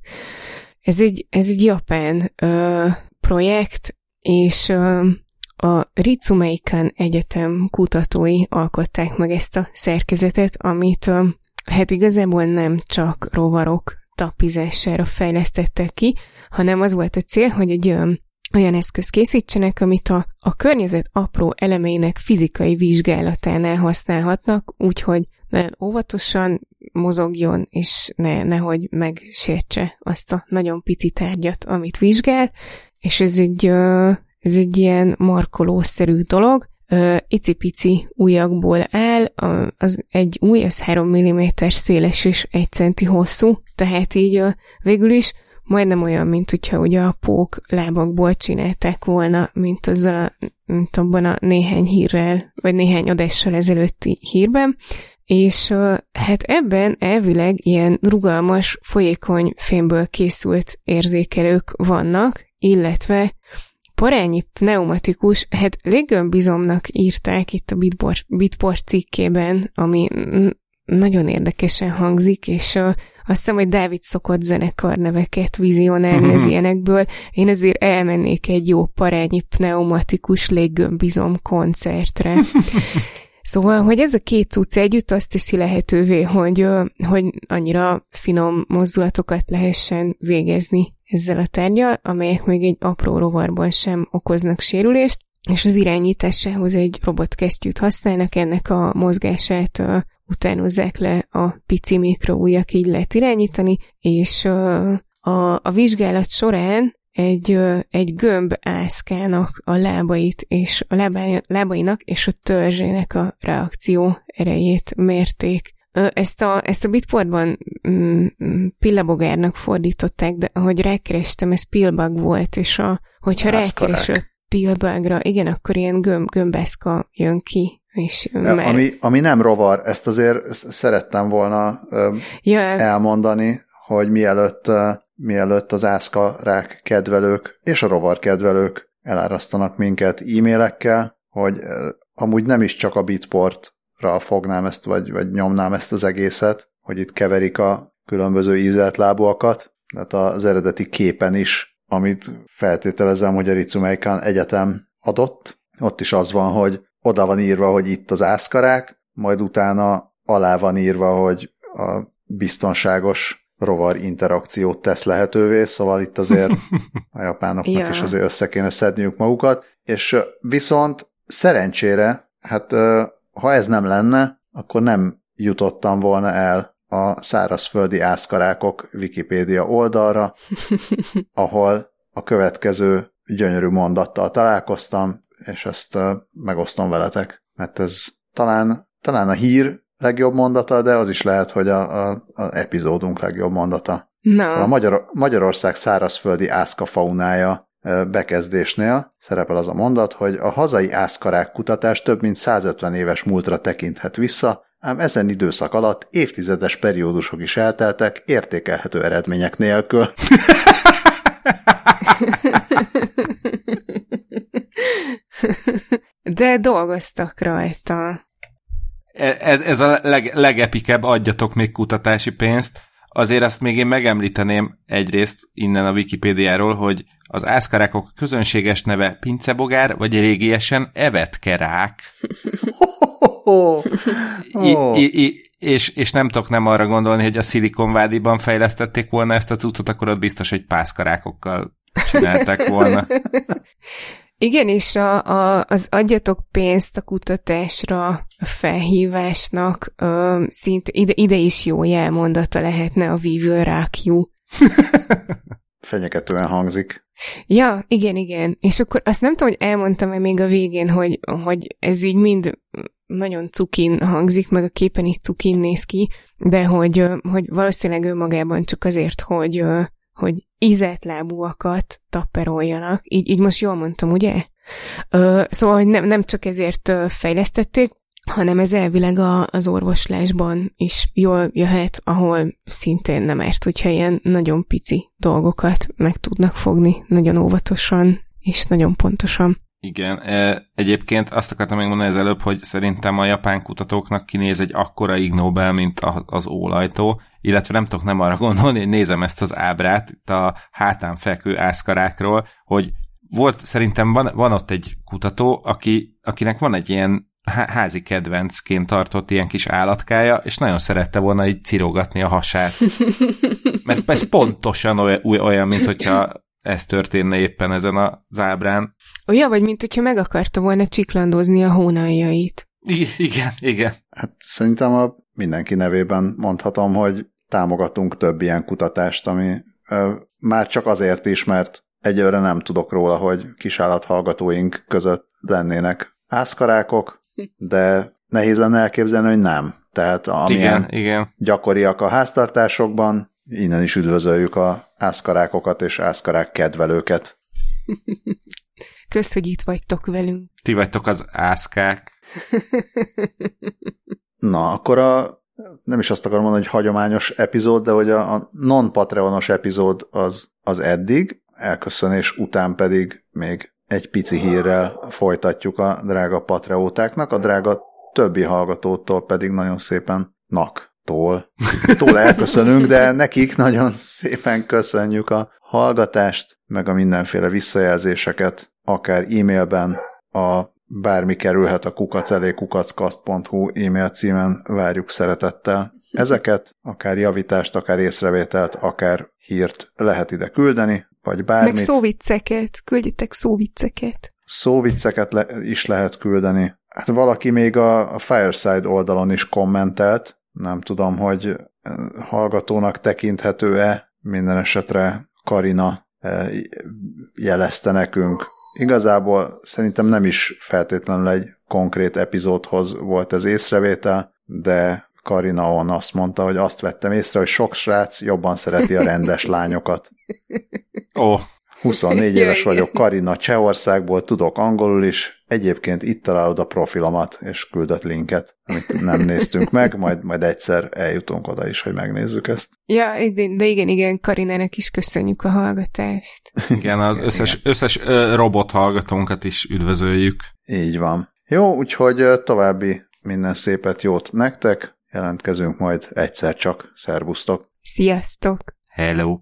Ez egy, ez egy japán ö, projekt, és ö, a Ritsumeikan Egyetem kutatói alkották meg ezt a szerkezetet, amit ö, hát igazából nem csak rovarok tapizására fejlesztettek ki, hanem az volt a cél, hogy egy olyan, olyan eszköz készítsenek, amit a, a környezet apró elemeinek fizikai vizsgálatánál használhatnak, úgyhogy nagyon óvatosan mozogjon, és ne, nehogy megsértse azt a nagyon pici tárgyat, amit vizsgál, és ez egy, ez egy ilyen markolószerű dolog, icipici ujjakból áll, az egy új, az 3 mm széles és 1 centi hosszú, tehát így végül is majdnem olyan, mint hogyha ugye a pók lábakból csinálták volna, mint, azzal a, mint abban a néhány hírrel, vagy néhány adással ezelőtti hírben, és hát ebben elvileg ilyen rugalmas, folyékony fémből készült érzékelők vannak, illetve parányi pneumatikus, hát léggömbizomnak írták itt a Bitport, Bitport cikkében, ami nagyon érdekesen hangzik, és uh, azt hiszem, hogy Dávid szokott zenekar neveket vizionálni az ilyenekből. Én azért elmennék egy jó parányi pneumatikus léggömbizom koncertre. Szóval, hogy ez a két cucc együtt azt teszi lehetővé, hogy, hogy annyira finom mozdulatokat lehessen végezni ezzel a tárgyal, amelyek még egy apró rovarban sem okoznak sérülést, és az irányításához egy robotkesztyűt használnak, ennek a mozgását uh, utánozzák le a pici mikroújak, így lehet irányítani, és uh, a, a vizsgálat során egy, uh, egy gömb ászkának a lábait és a lábány, lábainak és a törzsének a reakció erejét mérték. Ezt a, ezt a bitportban mm, pillabogárnak fordították, de ahogy rákerestem, ez pillbug volt, és a, hogyha rákeresel pillbugra, igen, akkor ilyen gömb, gömbászka jön ki. És ja, már... ami, ami nem rovar, ezt azért szerettem volna ö, ja. elmondani, hogy mielőtt, ö, mielőtt az ászka rák kedvelők és a rovar kedvelők elárasztanak minket e-mailekkel, hogy ö, amúgy nem is csak a bitport fognám ezt, vagy, vagy nyomnám ezt az egészet, hogy itt keverik a különböző ízelt lábúakat, tehát az eredeti képen is, amit feltételezem, hogy a Ritsumeikan Egyetem adott, ott is az van, hogy oda van írva, hogy itt az ászkarák, majd utána alá van írva, hogy a biztonságos rovar interakciót tesz lehetővé, szóval itt azért a japánoknak yeah. is azért össze kéne szedniük magukat, és viszont szerencsére, hát ha ez nem lenne, akkor nem jutottam volna el a szárazföldi ászkarákok Wikipédia oldalra, ahol a következő gyönyörű mondattal találkoztam, és ezt megosztom veletek, mert ez talán, talán a hír legjobb mondata, de az is lehet, hogy a, a, a epizódunk legjobb mondata. No. A Magyar, Magyarország szárazföldi ászka faunája bekezdésnél szerepel az a mondat, hogy a hazai ászkarák kutatás több mint 150 éves múltra tekinthet vissza, ám ezen időszak alatt évtizedes periódusok is elteltek értékelhető eredmények nélkül. De dolgoztak rajta. E, ez, ez a leg, legepikebb, adjatok még kutatási pénzt. Azért azt még én megemlíteném egyrészt innen a Wikipédiáról, hogy az ászkarákok közönséges neve pincebogár, vagy régiesen evetkerák. Oh. I, i, i, és, és nem tudok nem arra gondolni, hogy a Szilikonvádiban fejlesztették volna ezt a cuccot, akkor ott biztos, hogy pászkarákokkal csinálták volna. Igen, és a, a, az adjatok pénzt a kutatásra, felhívásnak ö, szinte ide, ide is jó jelmondata lehetne a we will rock you. Fenyegetően hangzik. Ja, igen, igen. És akkor azt nem tudom, hogy elmondtam-e még a végén, hogy, hogy ez így mind nagyon cukin hangzik, meg a képen is cukin néz ki, de hogy, hogy valószínűleg önmagában csak azért, hogy, hogy ízetlábúakat tapperoljanak. Így, így most jól mondtam, ugye? Szóval, hogy nem, nem csak ezért fejlesztették, hanem ez elvileg a, az orvoslásban is jól jöhet, ahol szintén nem ért, hogyha ilyen nagyon pici dolgokat meg tudnak fogni, nagyon óvatosan és nagyon pontosan. Igen, egyébként azt akartam még mondani az előbb, hogy szerintem a japán kutatóknak kinéz egy akkora Ig Nobel, mint az ólajtó, illetve nem tudok nem arra gondolni, hogy nézem ezt az ábrát itt a hátán fekvő ászkarákról, hogy volt, szerintem van, van ott egy kutató, aki, akinek van egy ilyen házi kedvencként tartott ilyen kis állatkája, és nagyon szerette volna így cirogatni a hasát. Mert ez pontosan olyan, mint hogyha ez történne éppen ezen az ábrán. Olyan, vagy mint hogyha meg akarta volna csiklandozni a hónaljait. I- igen, igen. Hát szerintem a mindenki nevében mondhatom, hogy támogatunk több ilyen kutatást, ami ö, már csak azért is, mert egyőre nem tudok róla, hogy kisállathallgatóink között lennének ászkarákok, de nehéz lenne elképzelni, hogy nem. Tehát amilyen igen, igen. gyakoriak a háztartásokban, innen is üdvözöljük a ászkarákokat és ászkarák kedvelőket. Kösz, hogy itt vagytok velünk. Ti vagytok az ászkák. Na, akkor a nem is azt akarom mondani, hogy hagyományos epizód, de hogy a, a non-patreonos epizód az, az eddig, elköszönés után pedig még egy pici hírrel folytatjuk a drága patreótáknak, a drága többi hallgatótól pedig nagyon szépen nak-tól. Tól elköszönünk, de nekik nagyon szépen köszönjük a hallgatást, meg a mindenféle visszajelzéseket, akár e-mailben, a bármi kerülhet a kukac elé kukackast.hu e-mail címen várjuk szeretettel. Ezeket, akár javítást, akár észrevételt, akár hírt lehet ide küldeni, vagy bármit. Meg szóvicceket, küldjetek szóvicceket. Szóvicceket le- is lehet küldeni. Hát valaki még a, a Fireside oldalon is kommentelt, nem tudom, hogy hallgatónak tekinthető-e, minden esetre Karina jelezte nekünk. Igazából szerintem nem is feltétlenül egy konkrét epizódhoz volt ez észrevétel, de Karina on azt mondta, hogy azt vettem észre, hogy sok srác jobban szereti a rendes lányokat. Ó. Oh. 24 éves vagyok, Karina Csehországból, tudok angolul is, egyébként itt találod a profilomat, és küldött linket, amit nem néztünk meg, majd, majd egyszer eljutunk oda is, hogy megnézzük ezt. Ja, de igen, igen, Karinának is köszönjük a hallgatást. Igen, az összes, összes robot hallgatónkat is üdvözöljük. Így van. Jó, úgyhogy további minden szépet, jót nektek, jelentkezünk majd egyszer csak. Szervusztok! Sziasztok! Hello!